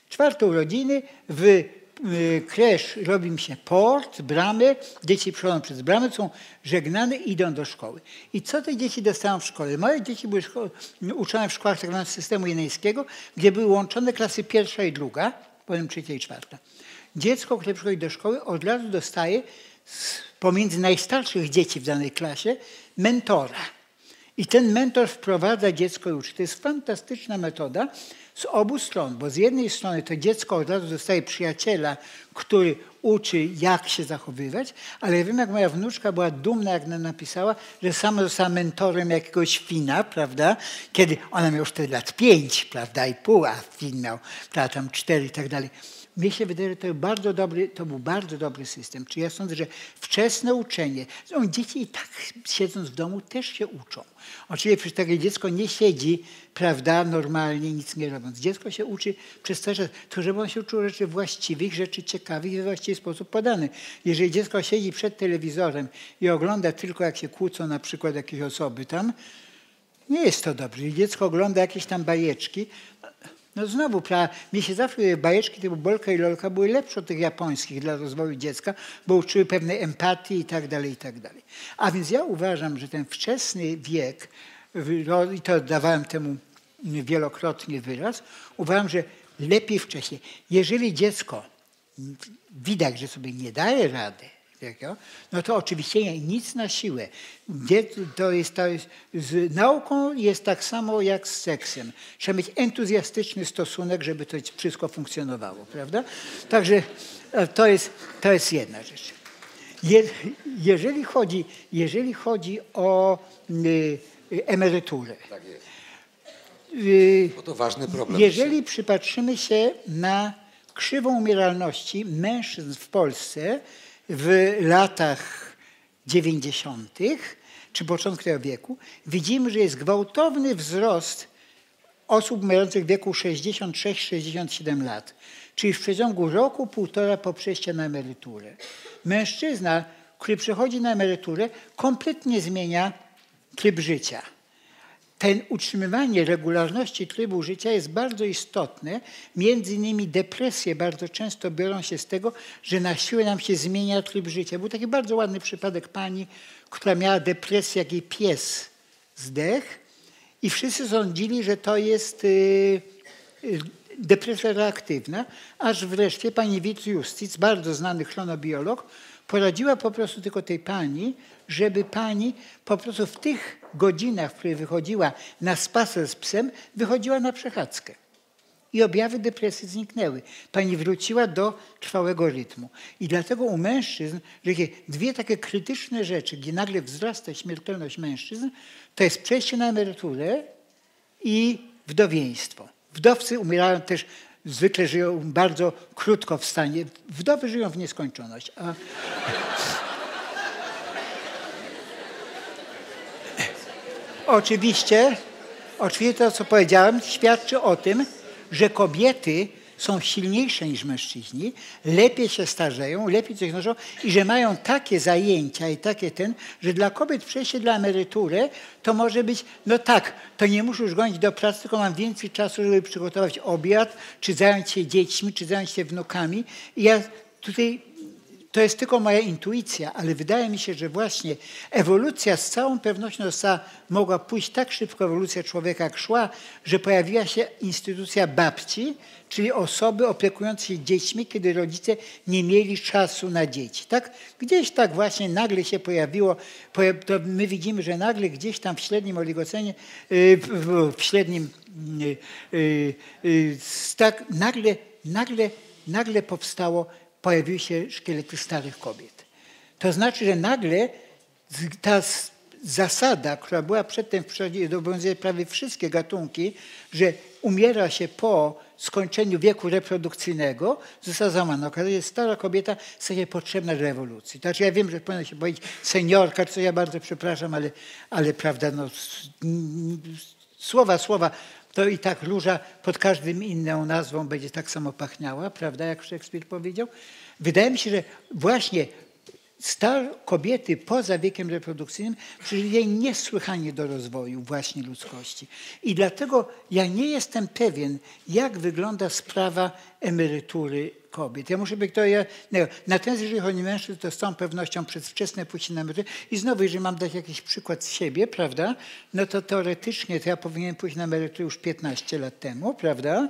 Czwarte urodziny w y, kresz robi mi się port, bramy, dzieci przychodzą przez bramę, są żegnane i idą do szkoły. I co te dzieci dostają w szkole? Moje dzieci były uczone w szkołach tak zwanego systemu jeneńskiego, gdzie były łączone klasy pierwsza i druga, potem trzecia i czwarta. Dziecko, które przychodzi do szkoły, od razu dostaje pomiędzy najstarszych dzieci w danej klasie mentora I ten mentor wprowadza dziecko uczy. To jest fantastyczna metoda z obu stron, bo z jednej strony to dziecko od razu dostaje przyjaciela, który uczy, jak się zachowywać, ale ja wiem, jak moja wnuczka była dumna, jak nam napisała, że sama została mentorem jakiegoś Fina, prawda, kiedy ona miała już wtedy lat pięć, prawda, i pół, a Fin miał, prawda, tam cztery i tak dalej. Mnie się wydaje, że to, bardzo dobry, to był bardzo dobry system. Czyli ja sądzę, że wczesne uczenie, zresztą dzieci i tak siedząc w domu też się uczą. Oczywiście przecież takie dziecko nie siedzi, prawda, normalnie nic nie robiąc. Dziecko się uczy przez to, że, to żeby on się uczył rzeczy właściwych, rzeczy ciekawych i we właściwy sposób podanych. Jeżeli dziecko siedzi przed telewizorem i ogląda tylko jak się kłócą na przykład jakieś osoby tam, nie jest to dobrze. Jeżeli dziecko ogląda jakieś tam bajeczki, no znowu, mi się zawsze bajeczki typu Bolka i Lolka były lepsze od tych japońskich dla rozwoju dziecka, bo uczyły pewnej empatii i tak dalej, i tak dalej. A więc ja uważam, że ten wczesny wiek, i to dawałem temu wielokrotnie wyraz, uważam, że lepiej wcześniej. Jeżeli dziecko widać, że sobie nie daje rady, no to oczywiście nic na siłę. To jest, to jest, z nauką jest tak samo jak z seksem. Trzeba mieć entuzjastyczny stosunek, żeby to wszystko funkcjonowało, prawda? Także e, to jest, to jest jedna rzecz. Je, jeżeli, chodzi, jeżeli chodzi o y, emeryturę. Tak jest. Y, to ważny problem. Jeżeli przypatrzymy się na krzywą umieralności mężczyzn w Polsce, w latach 90. czy początku tego wieku, widzimy, że jest gwałtowny wzrost osób mających w wieku 66-67 lat. Czyli w przeciągu roku, półtora po przejściu na emeryturę. Mężczyzna, który przechodzi na emeryturę, kompletnie zmienia tryb życia ten utrzymywanie regularności trybu życia jest bardzo istotne. Między innymi depresje bardzo często biorą się z tego, że na siłę nam się zmienia tryb życia. Był taki bardzo ładny przypadek pani, która miała depresję, jak jej pies zdech i wszyscy sądzili, że to jest yy, depresja reaktywna, aż wreszcie pani Wit Justic, bardzo znany chronobiolog, poradziła po prostu tylko tej pani, żeby pani po prostu w tych godzinach, w których wychodziła na spacer z psem, wychodziła na przechadzkę. I objawy depresji zniknęły. Pani wróciła do trwałego rytmu. I dlatego u mężczyzn, że dwie takie krytyczne rzeczy, gdzie nagle wzrasta śmiertelność mężczyzn, to jest przejście na emeryturę i wdowieństwo. Wdowcy umierają też, zwykle żyją bardzo krótko w stanie. Wdowy żyją w nieskończoność. A... Oczywiście, oczywiście to, co powiedziałem, świadczy o tym, że kobiety są silniejsze niż mężczyźni, lepiej się starzeją, lepiej coś noszą i że mają takie zajęcia i takie ten, że dla kobiet przejście dla emerytury to może być, no tak, to nie muszę już gonić do pracy, tylko mam więcej czasu, żeby przygotować obiad, czy zająć się dziećmi, czy zająć się wnukami. I ja tutaj to jest tylko moja intuicja, ale wydaje mi się, że właśnie ewolucja z całą pewnością została, mogła pójść tak szybko, ewolucja człowieka jak szła, że pojawiła się instytucja babci, czyli osoby opiekujące się dziećmi, kiedy rodzice nie mieli czasu na dzieci. Tak? Gdzieś tak właśnie nagle się pojawiło, to my widzimy, że nagle gdzieś tam w średnim oligocenie, y, w średnim, y, y, tak nagle, nagle, nagle powstało pojawiły się szkielety starych kobiet. To znaczy, że nagle ta zasada, która była przedtem obowiązuje prawie wszystkie gatunki, że umiera się po skończeniu wieku reprodukcyjnego, została złamana. Okazuje się, że stara kobieta się potrzebna do ewolucji. Znaczy ja wiem, że powinno się powiedzieć seniorka, co ja bardzo przepraszam, ale, ale prawda, no, słowa, słowa, to i tak róża pod każdym inną nazwą będzie tak samo pachniała, prawda, jak Szekspir powiedział. Wydaje mi się, że właśnie star kobiety poza wiekiem reprodukcyjnym przyczyniają niesłychanie do rozwoju właśnie ludzkości. I dlatego ja nie jestem pewien, jak wygląda sprawa emerytury kobiet. Ja muszę być to ja. Natomiast jeżeli chodzi o mężczyzn, to z całą pewnością przedwczesne pójście na emeryturę. I znowu, jeżeli mam dać jakiś przykład z siebie, prawda, no to teoretycznie to ja powinienem pójść na emeryturę już 15 lat temu, prawda,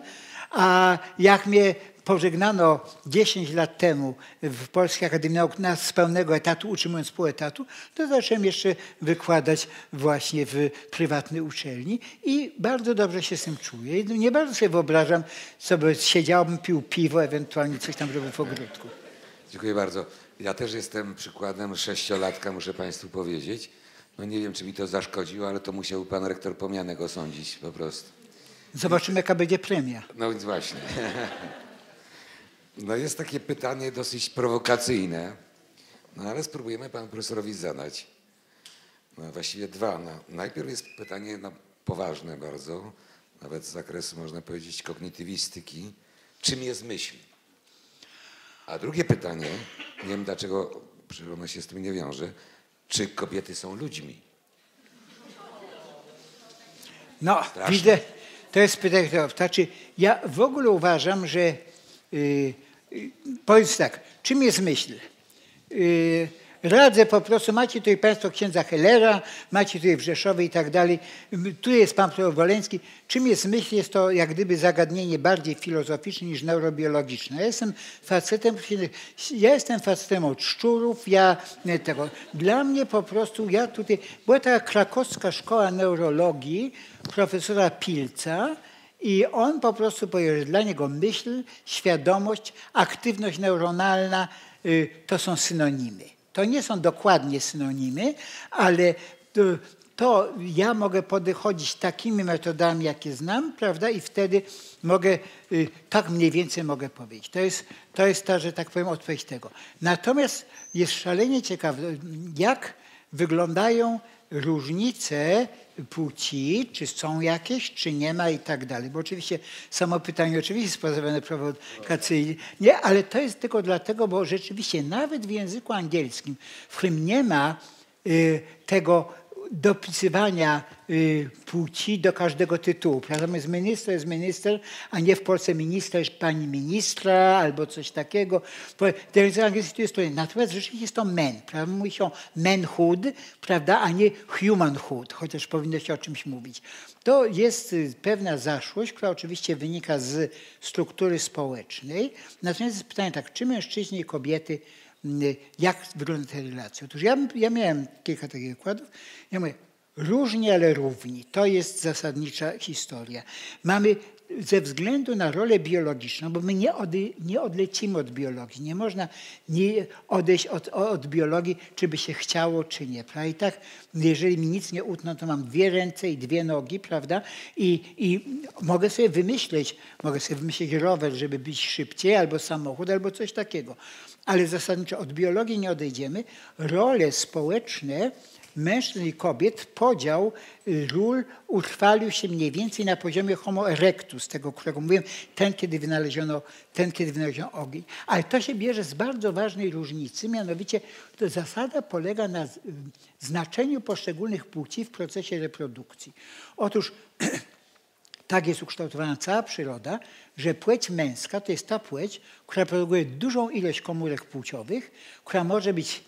A jak mnie pożegnano 10 lat temu w Polskiej Akademii Nauk na z pełnego etatu, utrzymując pół etatu, to zacząłem jeszcze wykładać właśnie w prywatnej uczelni i bardzo dobrze się z tym czuję. Nie bardzo sobie wyobrażam, sobie siedziałbym, pił piwo, ewentualnie coś tam robił w ogródku. Dziękuję bardzo. Ja też jestem przykładem sześciolatka, muszę Państwu powiedzieć. No nie wiem, czy mi to zaszkodziło, ale to musiał Pan rektor Pomianek osądzić po prostu. Zobaczymy, jaka będzie premia. No więc właśnie. No jest takie pytanie dosyć prowokacyjne, no ale spróbujemy panu profesorowi zadać. No właściwie dwa. No, najpierw jest pytanie no, poważne bardzo, nawet z zakresu można powiedzieć kognitywistyki. Czym jest myśl? A drugie pytanie, nie wiem dlaczego ono się z tym nie wiąże, czy kobiety są ludźmi? No, Straszne. widzę, to jest pytanie, to znaczy ja w ogóle uważam, że yy, powiedz tak, czym jest myśl? Yy, radzę po prostu, macie tutaj Państwo księdza Hellera, macie tutaj w Rzeszowie i tak dalej, tu jest Pan profesor Woleński. Czym jest myśl? Jest to jak gdyby zagadnienie bardziej filozoficzne niż neurobiologiczne. Ja jestem facetem, ja jestem facetem od szczurów, ja nie, tego. Dla mnie po prostu, ja tutaj, była taka krakowska szkoła neurologii profesora Pilca, i on po prostu powiedział, że dla niego myśl, świadomość, aktywność neuronalna y, to są synonimy. To nie są dokładnie synonimy, ale to, to ja mogę podchodzić takimi metodami, jakie znam, prawda, i wtedy mogę, y, tak mniej więcej mogę powiedzieć. To jest, to jest ta, że tak powiem, odpowiedź tego. Natomiast jest szalenie ciekawe, jak wyglądają różnice płci, czy są jakieś, czy nie ma i tak dalej. Bo oczywiście samo pytanie oczywiście jest postawione prowokacyjnie, nie, ale to jest tylko dlatego, bo rzeczywiście nawet w języku angielskim, w którym nie ma y, tego dopisywania y, płci do każdego tytułu. Natomiast minister jest minister, a nie w Polsce minister, pani ministra albo coś takiego. W angielskim jest to Natomiast rzeczywiście jest to men. Prawda? Mówi się manhood, prawda? a nie humanhood, chociaż powinno się o czymś mówić. To jest y, pewna zaszłość, która oczywiście wynika z struktury społecznej. Natomiast jest pytanie tak, czy mężczyźni i kobiety jak wygląda ta relacja. Otóż ja, ja miałem kilka takich wykładów. Ja mówię, różni, ale równi. To jest zasadnicza historia. Mamy ze względu na rolę biologiczną, bo my nie, ode, nie odlecimy od biologii. Nie można nie odejść od, od biologii, czy by się chciało, czy nie. Prawda? I tak, jeżeli mi nic nie utną, to mam dwie ręce i dwie nogi, prawda? I, I mogę sobie wymyśleć, mogę sobie wymyślić rower, żeby być szybciej, albo samochód, albo coś takiego ale zasadniczo od biologii nie odejdziemy. Role społeczne mężczyzn i kobiet, podział ról utrwalił się mniej więcej na poziomie homo erectus, tego, którego mówiłem, ten, kiedy wynaleziono, ten, kiedy wynaleziono ogień. Ale to się bierze z bardzo ważnej różnicy, mianowicie to zasada polega na y, znaczeniu poszczególnych płci w procesie reprodukcji. Otóż tak jest ukształtowana cała przyroda, że płeć męska to jest ta płeć, która produkuje dużą ilość komórek płciowych, która może być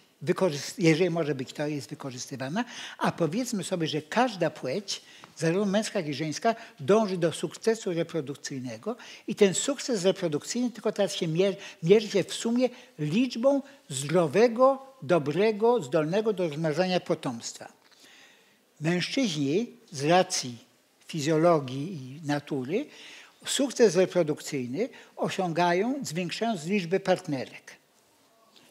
jeżeli może być, to jest wykorzystywana, a powiedzmy sobie, że każda płeć, zarówno męska, jak i żeńska, dąży do sukcesu reprodukcyjnego i ten sukces reprodukcyjny tylko teraz się mierzy, mierzy się w sumie liczbą zdrowego, dobrego, zdolnego do rozmnażania potomstwa. Mężczyźni z racji fizjologii i natury sukces reprodukcyjny osiągają zwiększając liczbę partnerek.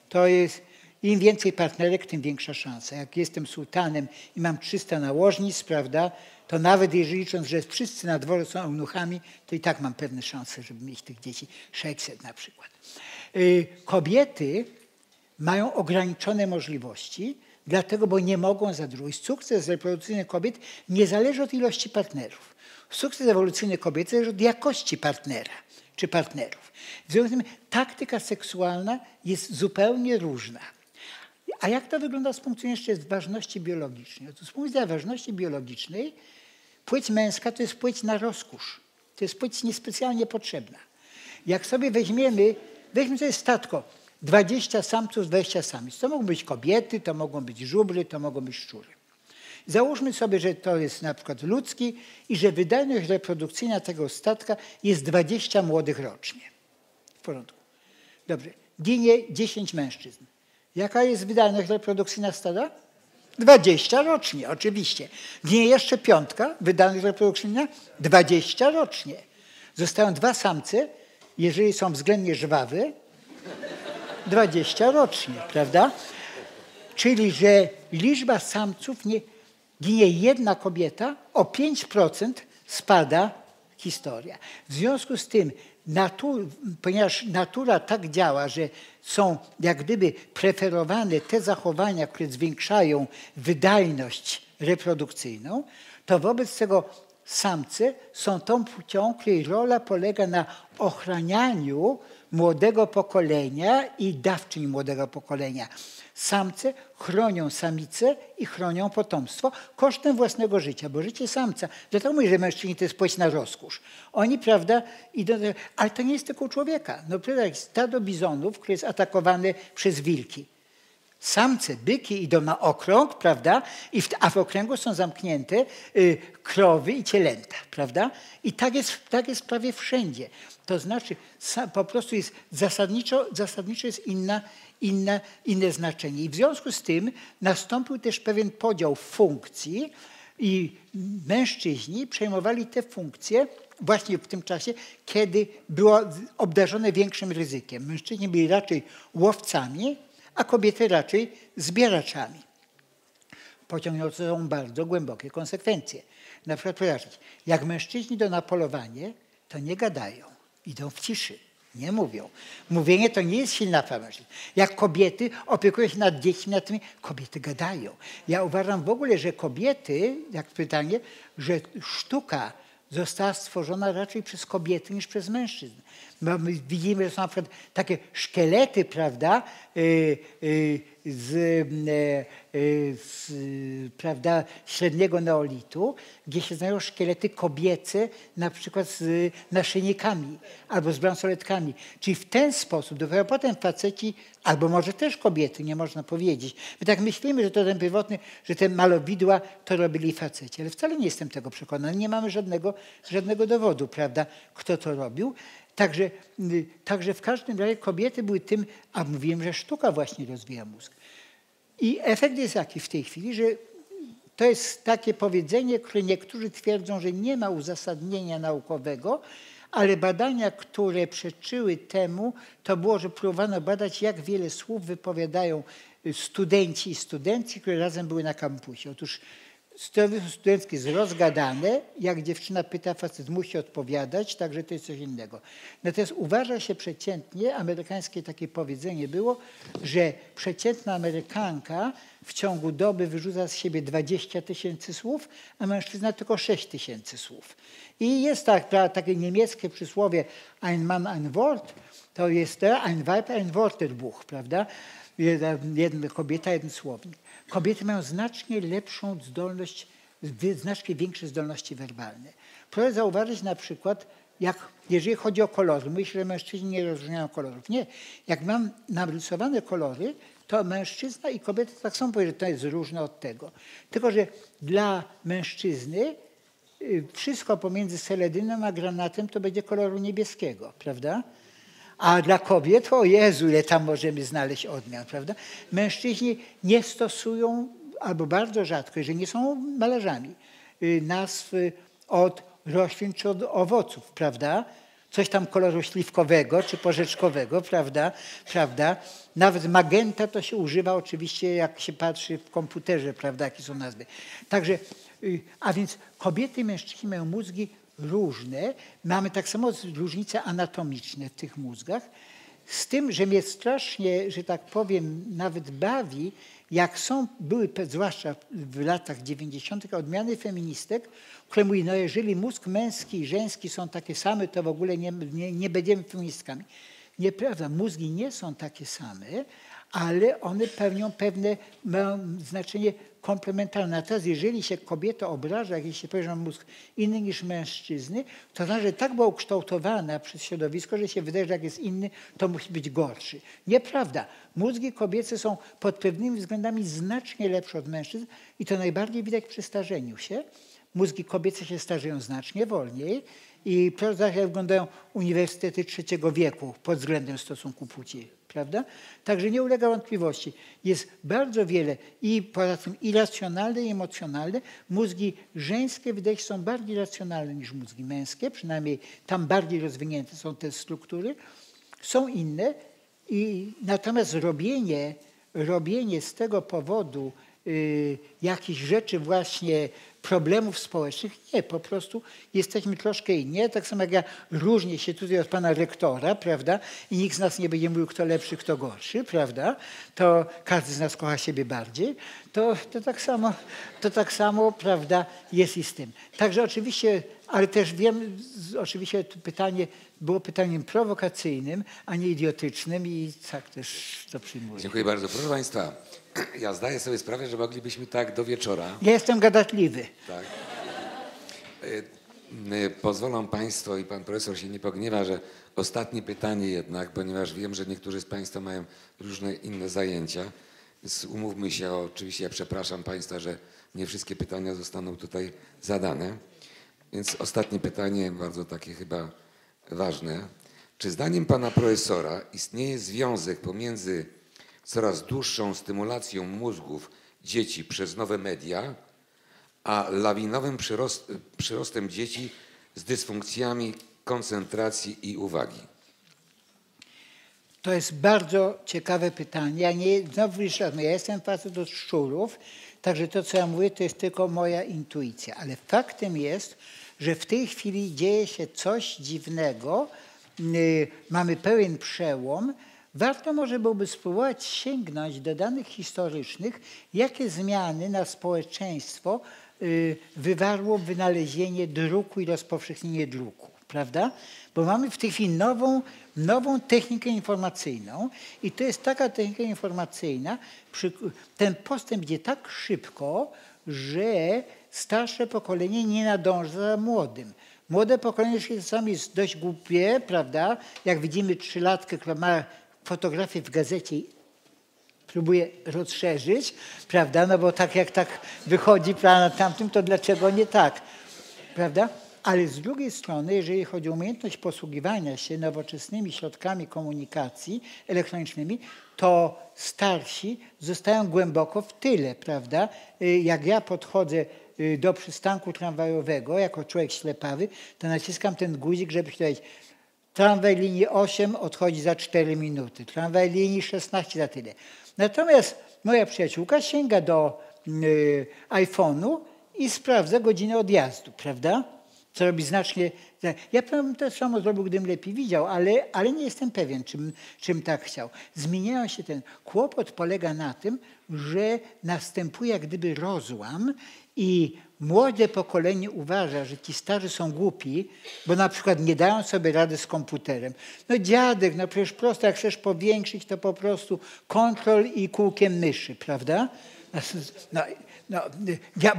To jest im więcej partnerek, tym większa szansa. Jak jestem sułtanem i mam 300 nałożnic, prawda, to nawet jeżeli licząc, że wszyscy na dworze są eunuchami, to i tak mam pewne szanse, żeby mieć tych dzieci 600 na przykład. Y, kobiety mają ograniczone możliwości, dlatego, bo nie mogą za dużo. I sukces reprodukcyjny kobiet nie zależy od ilości partnerów. Sukces ewolucyjny kobiety zależy od jakości partnera czy partnerów. W związku z tym taktyka seksualna jest zupełnie różna. A jak to wygląda z punktu widzenia ważności biologicznej? Otóż z punktu widzenia ważności biologicznej płeć męska to jest płeć na rozkusz. To jest płeć niespecjalnie potrzebna. Jak sobie weźmiemy, weźmy sobie statko, 20 samców, 20 samic. To mogą być kobiety, to mogą być żubry, to mogą być szczury. Załóżmy sobie, że to jest na przykład ludzki i że wydajność reprodukcyjna tego statka jest 20 młodych rocznie. W porządku. Dobrze. Ginie 10 mężczyzn. Jaka jest wydajność reprodukcyjna stada? 20 rocznie, oczywiście. Ginie jeszcze piątka, wydajność reprodukcyjna? 20 rocznie. Zostają dwa samce, jeżeli są względnie żwawe, 20 rocznie, prawda? Czyli, że liczba samców nie, ginie jedna kobieta, o 5% spada historia. W związku z tym, natur, ponieważ natura tak działa, że są jak gdyby preferowane te zachowania, które zwiększają wydajność reprodukcyjną, to wobec tego samce są tą płcią, której rola polega na ochranianiu młodego pokolenia i dawczyń młodego pokolenia. Samce chronią samice i chronią potomstwo kosztem własnego życia, bo życie samca, dlatego mówię, że mężczyźni to jest płeć na rozkosz. Oni, prawda, idą, ale to nie jest tylko człowieka. No stado bizonów, które jest atakowane przez wilki. Samce, byki idą na okrąg, prawda? I w, a w okręgu są zamknięte y, krowy i cielęta, prawda? I tak jest, tak jest prawie wszędzie. To znaczy po prostu jest zasadniczo, zasadniczo jest inna, inna, inne znaczenie. I w związku z tym nastąpił też pewien podział funkcji i mężczyźni przejmowali te funkcje właśnie w tym czasie, kiedy było obdarzone większym ryzykiem. Mężczyźni byli raczej łowcami, a kobiety raczej zbieraczami. Pociągnął to są bardzo głębokie konsekwencje. Na przykład, jak mężczyźni idą na polowanie, to nie gadają, idą w ciszy. Nie mówią. Mówienie to nie jest silna pamięć. Jak kobiety opiekują się nad dziećmi, nad tymi, kobiety gadają. Ja uważam w ogóle, że kobiety, jak pytanie, że sztuka została stworzona raczej przez kobiety niż przez mężczyzn. My widzimy, że są na przykład takie szkielety, prawda, y, y, z, y, z prawda, średniego neolitu, gdzie się znajdują szkielety kobiece, na przykład z naszyjnikami albo z bransoletkami. Czyli w ten sposób, dopiero potem faceci, albo może też kobiety, nie można powiedzieć. My tak myślimy, że to ten pierwotny, że te malowidła to robili faceci, ale wcale nie jestem tego przekonany. Nie mamy żadnego, żadnego dowodu, prawda, kto to robił. Także, y, także w każdym razie kobiety były tym, a mówiłem, że sztuka właśnie rozwija mózg. I efekt jest jaki w tej chwili, że to jest takie powiedzenie, które niektórzy twierdzą, że nie ma uzasadnienia naukowego, ale badania, które przeczyły temu, to było, że próbowano badać, jak wiele słów wypowiadają studenci i studenci, które razem były na kampusie. Otóż Stanowisko studenckie jest jak dziewczyna pyta, facet musi odpowiadać, także to jest coś innego. Natomiast uważa się przeciętnie, amerykańskie takie powiedzenie było, że przeciętna Amerykanka w ciągu doby wyrzuca z siebie 20 tysięcy słów, a mężczyzna tylko 6 tysięcy słów. I jest tak, takie niemieckie przysłowie ein Mann, ein Wort, to jest ein Weib, ein Wörterbuch, prawda? Jedna kobieta, jeden słownik. Kobiety mają znacznie lepszą zdolność, znacznie większe zdolności werbalne. Proszę zauważyć na przykład, jak, jeżeli chodzi o kolory, myślę, że mężczyźni nie rozróżniają kolorów. Nie. Jak mam narysowane kolory, to mężczyzna i kobieta tak samo powie, że to jest różne od tego. Tylko, że dla mężczyzny y, wszystko pomiędzy seledynem a granatem to będzie koloru niebieskiego, prawda? A dla kobiet, o Jezu, ile tam możemy znaleźć odmian, prawda? Mężczyźni nie stosują, albo bardzo rzadko, jeżeli nie są malarzami, y, nazw od roślin czy od owoców, prawda? Coś tam koloru śliwkowego czy porzeczkowego, prawda? prawda? Nawet magenta to się używa oczywiście, jak się patrzy w komputerze, prawda, jakie są nazwy. Także, y, a więc kobiety i mężczyźni mają mózgi różne. Mamy tak samo różnice anatomiczne w tych mózgach. Z tym, że mnie strasznie, że tak powiem, nawet bawi, jak są, były zwłaszcza w latach 90. odmiany feministek, które mówią, no jeżeli mózg męski i żeński są takie same, to w ogóle nie, nie, nie będziemy feministkami. Nieprawda, mózgi nie są takie same, ale one pełnią pewne, mają znaczenie komplementarne. Natomiast jeżeli się kobieta obraża, jeśli się ma mózg inny niż mężczyzny, to znaczy, że tak była ukształtowana przez środowisko, że się wydaje, że jak jest inny, to musi być gorszy. Nieprawda. Mózgi kobiece są pod pewnymi względami znacznie lepsze od mężczyzn i to najbardziej widać przy starzeniu się. Mózgi kobiece się starzeją znacznie wolniej i proszę jak wyglądają uniwersytety trzeciego wieku pod względem stosunku płci prawda? Także nie ulega wątpliwości. Jest bardzo wiele i poza tym irracjonalne i emocjonalne. Mózgi żeńskie wydaje się są bardziej racjonalne niż mózgi męskie, przynajmniej tam bardziej rozwinięte są te struktury. Są inne i natomiast robienie, robienie z tego powodu y, jakichś rzeczy właśnie problemów społecznych. Nie, po prostu jesteśmy troszkę inni. Tak samo jak ja różnię się tutaj od pana rektora, prawda? I nikt z nas nie będzie mówił, kto lepszy, kto gorszy, prawda? To każdy z nas kocha siebie bardziej. To, to, tak, samo, to tak samo, prawda, jest i z tym. Także oczywiście, ale też wiem, oczywiście to pytanie było pytaniem prowokacyjnym, a nie idiotycznym i tak też to przyjmuję. Dziękuję bardzo. Proszę Państwa, ja zdaję sobie sprawę, że moglibyśmy tak do wieczora. Ja jestem gadatliwy. Tak. Y, y, pozwolą Państwo i Pan Profesor się nie pogniewa, że ostatnie pytanie jednak, ponieważ wiem, że niektórzy z Państwa mają różne inne zajęcia. Więc umówmy się, oczywiście ja przepraszam Państwa, że nie wszystkie pytania zostaną tutaj zadane. Więc ostatnie pytanie, bardzo takie chyba ważne. Czy zdaniem Pana Profesora istnieje związek pomiędzy coraz dłuższą stymulacją mózgów dzieci przez nowe media, a lawinowym przyrost, przyrostem dzieci z dysfunkcjami koncentracji i uwagi? To jest bardzo ciekawe pytanie. Ja nie, znowu no ja jestem facet od szczurów, także to, co ja mówię, to jest tylko moja intuicja. Ale faktem jest, że w tej chwili dzieje się coś dziwnego. Yy, mamy pełen przełom, Warto może byłoby spróbować sięgnąć do danych historycznych, jakie zmiany na społeczeństwo y, wywarło wynalezienie druku i rozpowszechnienie druku, prawda? Bo mamy w tej chwili nową, nową technikę informacyjną i to jest taka technika informacyjna, ten postęp idzie tak szybko, że starsze pokolenie nie nadąża za młodym. Młode pokolenie czasami jest dość głupie, prawda? Jak widzimy trzylatkę, która ma fotografię w gazecie próbuję rozszerzyć, prawda? No bo tak jak tak wychodzi na tamtym, to dlaczego nie tak, prawda? Ale z drugiej strony, jeżeli chodzi o umiejętność posługiwania się nowoczesnymi środkami komunikacji elektronicznymi, to starsi zostają głęboko w tyle, prawda? Y, jak ja podchodzę y, do przystanku tramwajowego jako człowiek ślepawy, to naciskam ten guzik, żeby powiedzieć Tramwaj linii 8 odchodzi za 4 minuty. Tramwaj linii 16 za tyle. Natomiast moja przyjaciółka sięga do y, iPhone'u i sprawdza godzinę odjazdu, prawda? Co robi znacznie. Ja bym to samo zrobił, gdybym lepiej widział, ale, ale nie jestem pewien, czym, czym tak chciał. Zmieniają się ten. Kłopot polega na tym, że następuje jak gdyby rozłam i młode pokolenie uważa, że ci starzy są głupi, bo na przykład nie dają sobie rady z komputerem. No dziadek, no przecież prosto, jak chcesz powiększyć, to po prostu kontrol i kółkiem myszy, prawda? No, no,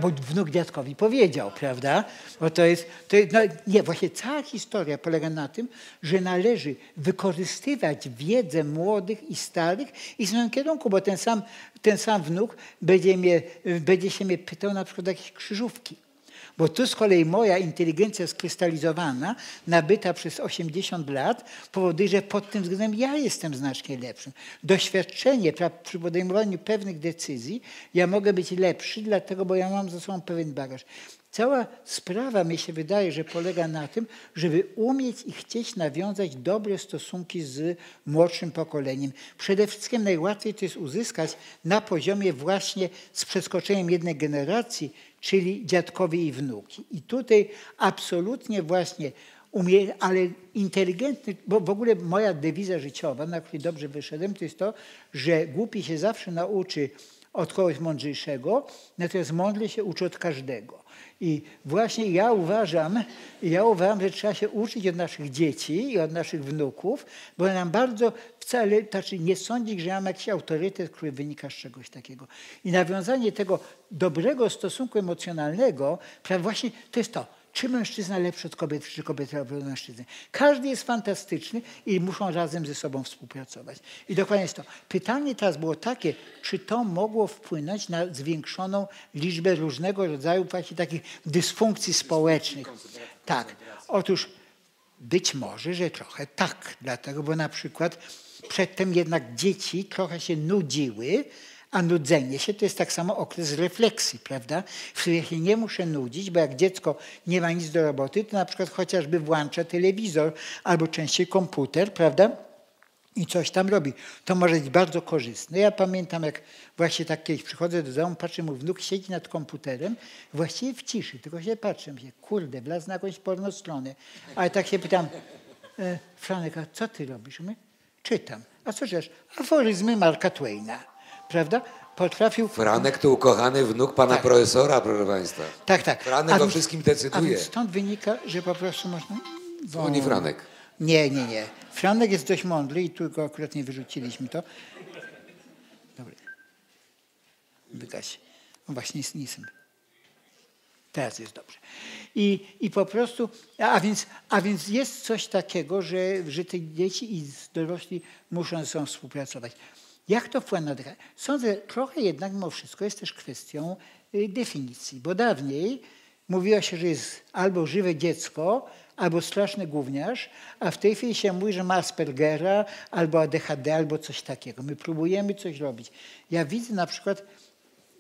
bo wnuk dziadkowi powiedział, prawda? Bo to jest, to jest no, nie, właśnie cała historia polega na tym, że należy wykorzystywać wiedzę młodych i starych i w tym kierunku, bo ten sam, ten sam wnuk będzie, mnie, będzie się mnie pytał na przykład o jakieś krzyżówki. Bo tu z kolei moja inteligencja skrystalizowana, nabyta przez 80 lat, powoduje, że pod tym względem ja jestem znacznie lepszym. Doświadczenie przy podejmowaniu pewnych decyzji, ja mogę być lepszy, dlatego, bo ja mam ze sobą pewien bagaż. Cała sprawa, mi się wydaje, że polega na tym, żeby umieć i chcieć nawiązać dobre stosunki z młodszym pokoleniem. Przede wszystkim najłatwiej to jest uzyskać na poziomie właśnie z przeskoczeniem jednej generacji, czyli dziadkowie i wnuki. I tutaj absolutnie właśnie umie, ale inteligentny, bo w ogóle moja dewiza życiowa, na której dobrze wyszedłem, to jest to, że głupi się zawsze nauczy od kogoś mądrzejszego, natomiast mądry się uczy od każdego. I właśnie ja uważam, ja uważam, że trzeba się uczyć od naszych dzieci i od naszych wnuków, bo nam bardzo wcale, znaczy nie sądzić, że mam jakiś autorytet, który wynika z czegoś takiego. I nawiązanie tego dobrego stosunku emocjonalnego, właśnie to jest to czy mężczyzna lepszy od kobiety, czy kobieta lepsza od mężczyzny. Każdy jest fantastyczny i muszą razem ze sobą współpracować. I dokładnie jest to. Pytanie teraz było takie, czy to mogło wpłynąć na zwiększoną liczbę różnego rodzaju właśnie takich dysfunkcji społecznych. Tak. Otóż być może, że trochę tak, dlatego, bo na przykład przedtem jednak dzieci trochę się nudziły, a nudzenie się to jest tak samo okres refleksji, prawda? W którym się nie muszę nudzić, bo jak dziecko nie ma nic do roboty, to na przykład chociażby włącza telewizor albo częściej komputer, prawda? I coś tam robi. To może być bardzo korzystne. Ja pamiętam, jak właśnie tak kiedyś przychodzę do domu, patrzę, mój wnuk siedzi nad komputerem, właściwie w ciszy, tylko się patrzę, się, kurde, wlazł na jakąś pornostronę. Ale tak się pytam, e, Franek, a co ty robisz? My? Czytam. A co czytasz? Aforyzmy Marka Twaina prawda? Potrafił... Franek to ukochany wnuk pana tak. profesora, proszę państwa. Tak, tak. Franek a o wszystkim decyduje. A stąd wynika, że po prostu można... Dzwoni Franek. Nie, nie, nie. Franek jest dość mądry i tu go akurat nie wyrzuciliśmy to. Dobry. Wygaś. On właśnie jest nisem. Teraz jest dobrze. I, I po prostu, a więc, a więc jest coś takiego, że, że te dzieci i dorośli muszą ze sobą współpracować. Jak to wpływa na oddychanie? Sądzę, trochę jednak mimo wszystko jest też kwestią y, definicji, bo dawniej mówiło się, że jest albo żywe dziecko, albo straszny gówniarz, a w tej chwili się mówi, że ma Aspergera, albo ADHD, albo coś takiego. My próbujemy coś robić. Ja widzę na przykład,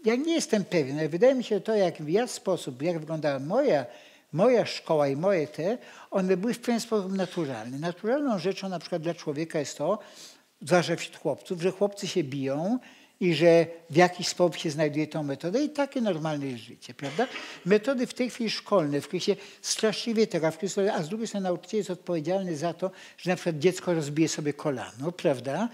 ja nie jestem pewien, ale wydaje mi się, że to, jak w jak sposób, jak wyglądała moja, moja szkoła i moje te, one były w pewien sposób naturalne. Naturalną rzeczą na przykład dla człowieka jest to, zwłaszcza wśród chłopców, że chłopcy się biją i że w jakiś sposób się znajduje tą metodę i takie normalne jest życie, prawda? Metody w tej chwili szkolne, w których się straszliwie tego, a z drugiej strony nauczyciel jest odpowiedzialny za to, że na przykład dziecko rozbije sobie kolano, prawda?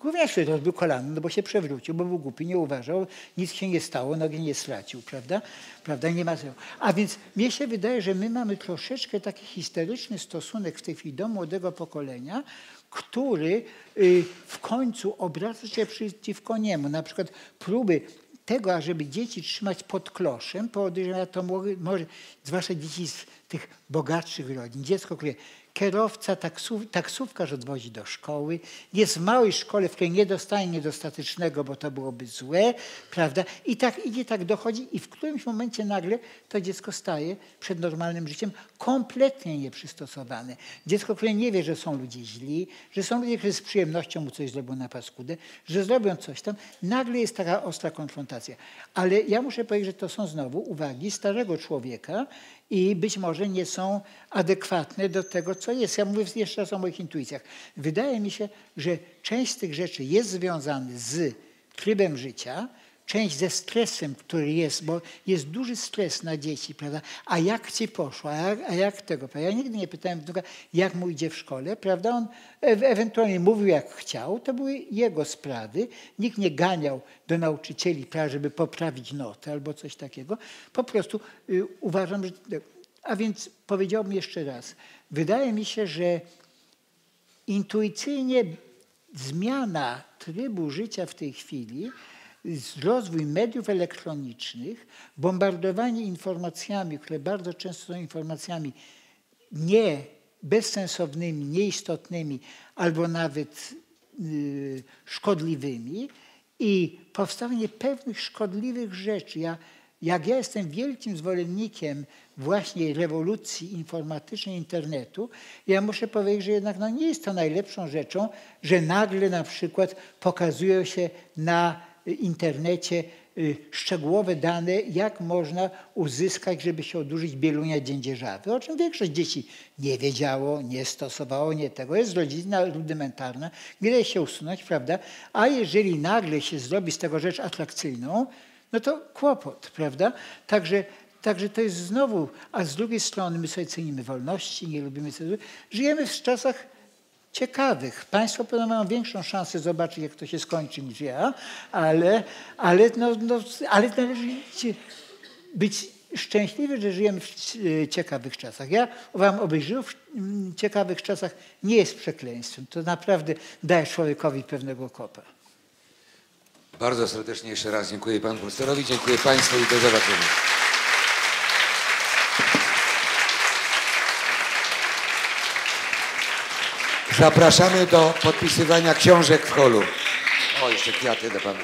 Głównie się rozbił kolano, no bo się przewrócił, bo był głupi, nie uważał, nic się nie stało, nogi nie stracił, prawda? prawda? Nie ma A więc mnie się wydaje, że my mamy troszeczkę taki historyczny stosunek w tej chwili do młodego pokolenia, który y, w końcu obraca się przeciwko niemu. Na przykład próby tego, ażeby dzieci trzymać pod kloszem, podejrzewam, to może, zwłaszcza dzieci z tych bogatszych rodzin, dziecko, które kierowca, taksów, taksówkarz odwozi do szkoły, jest w małej szkole, w której nie dostaje niedostatecznego, bo to byłoby złe, prawda? I tak idzie, tak dochodzi i w którymś momencie nagle to dziecko staje przed normalnym życiem kompletnie nieprzystosowane. Dziecko, które nie wie, że są ludzie źli, że są ludzie, którzy z przyjemnością mu coś zrobią na paskudę, że zrobią coś tam, nagle jest taka ostra konfrontacja. Ale ja muszę powiedzieć, że to są znowu uwagi starego człowieka, i być może nie są adekwatne do tego, co jest. Ja mówię jeszcze raz o moich intuicjach. Wydaje mi się, że część z tych rzeczy jest związana z trybem życia, część ze stresem, który jest, bo jest duży stres na dzieci, prawda? A jak ci poszło, a jak, a jak tego? Ja nigdy nie pytałem wnuka, jak mu idzie w szkole, prawda? On e ewentualnie mówił, jak chciał, to były jego sprawy. Nikt nie ganiał do nauczycieli, prawda, żeby poprawić notę albo coś takiego. Po prostu y, uważam, że... A więc powiedziałbym jeszcze raz, wydaje mi się, że intuicyjnie zmiana trybu życia w tej chwili rozwój mediów elektronicznych, bombardowanie informacjami, które bardzo często są informacjami nie bezsensownymi, nieistotnymi, albo nawet y, szkodliwymi i powstawanie pewnych szkodliwych rzeczy. Ja, jak ja jestem wielkim zwolennikiem właśnie rewolucji informatycznej internetu, ja muszę powiedzieć, że jednak no, nie jest to najlepszą rzeczą, że nagle na przykład pokazują się na internecie y, szczegółowe dane, jak można uzyskać, żeby się odurzyć bielunia dziędzierzawy, o czym większość dzieci nie wiedziało, nie stosowało, nie tego. Jest rodzina rudymentarna, gdzie się usunąć, prawda? A jeżeli nagle się zrobi z tego rzecz atrakcyjną, no to kłopot, prawda? Także Także to jest znowu, a z drugiej strony my sobie cenimy wolności, nie lubimy. Żyjemy w czasach ciekawych. Państwo pewno mają większą szansę zobaczyć, jak to się skończy niż ja, ale, ale, no, no, ale należy być szczęśliwy, że żyjemy w e, ciekawych czasach. Ja uważam, obyś żył w ciekawych czasach nie jest przekleństwem. To naprawdę daje człowiekowi pewnego kopa. Bardzo serdecznie jeszcze raz dziękuję panu profesorowi, dziękuję państwu i do zobaczenia. Zapraszamy do podpisywania książek w holu. O, jeszcze kwiaty dla pana.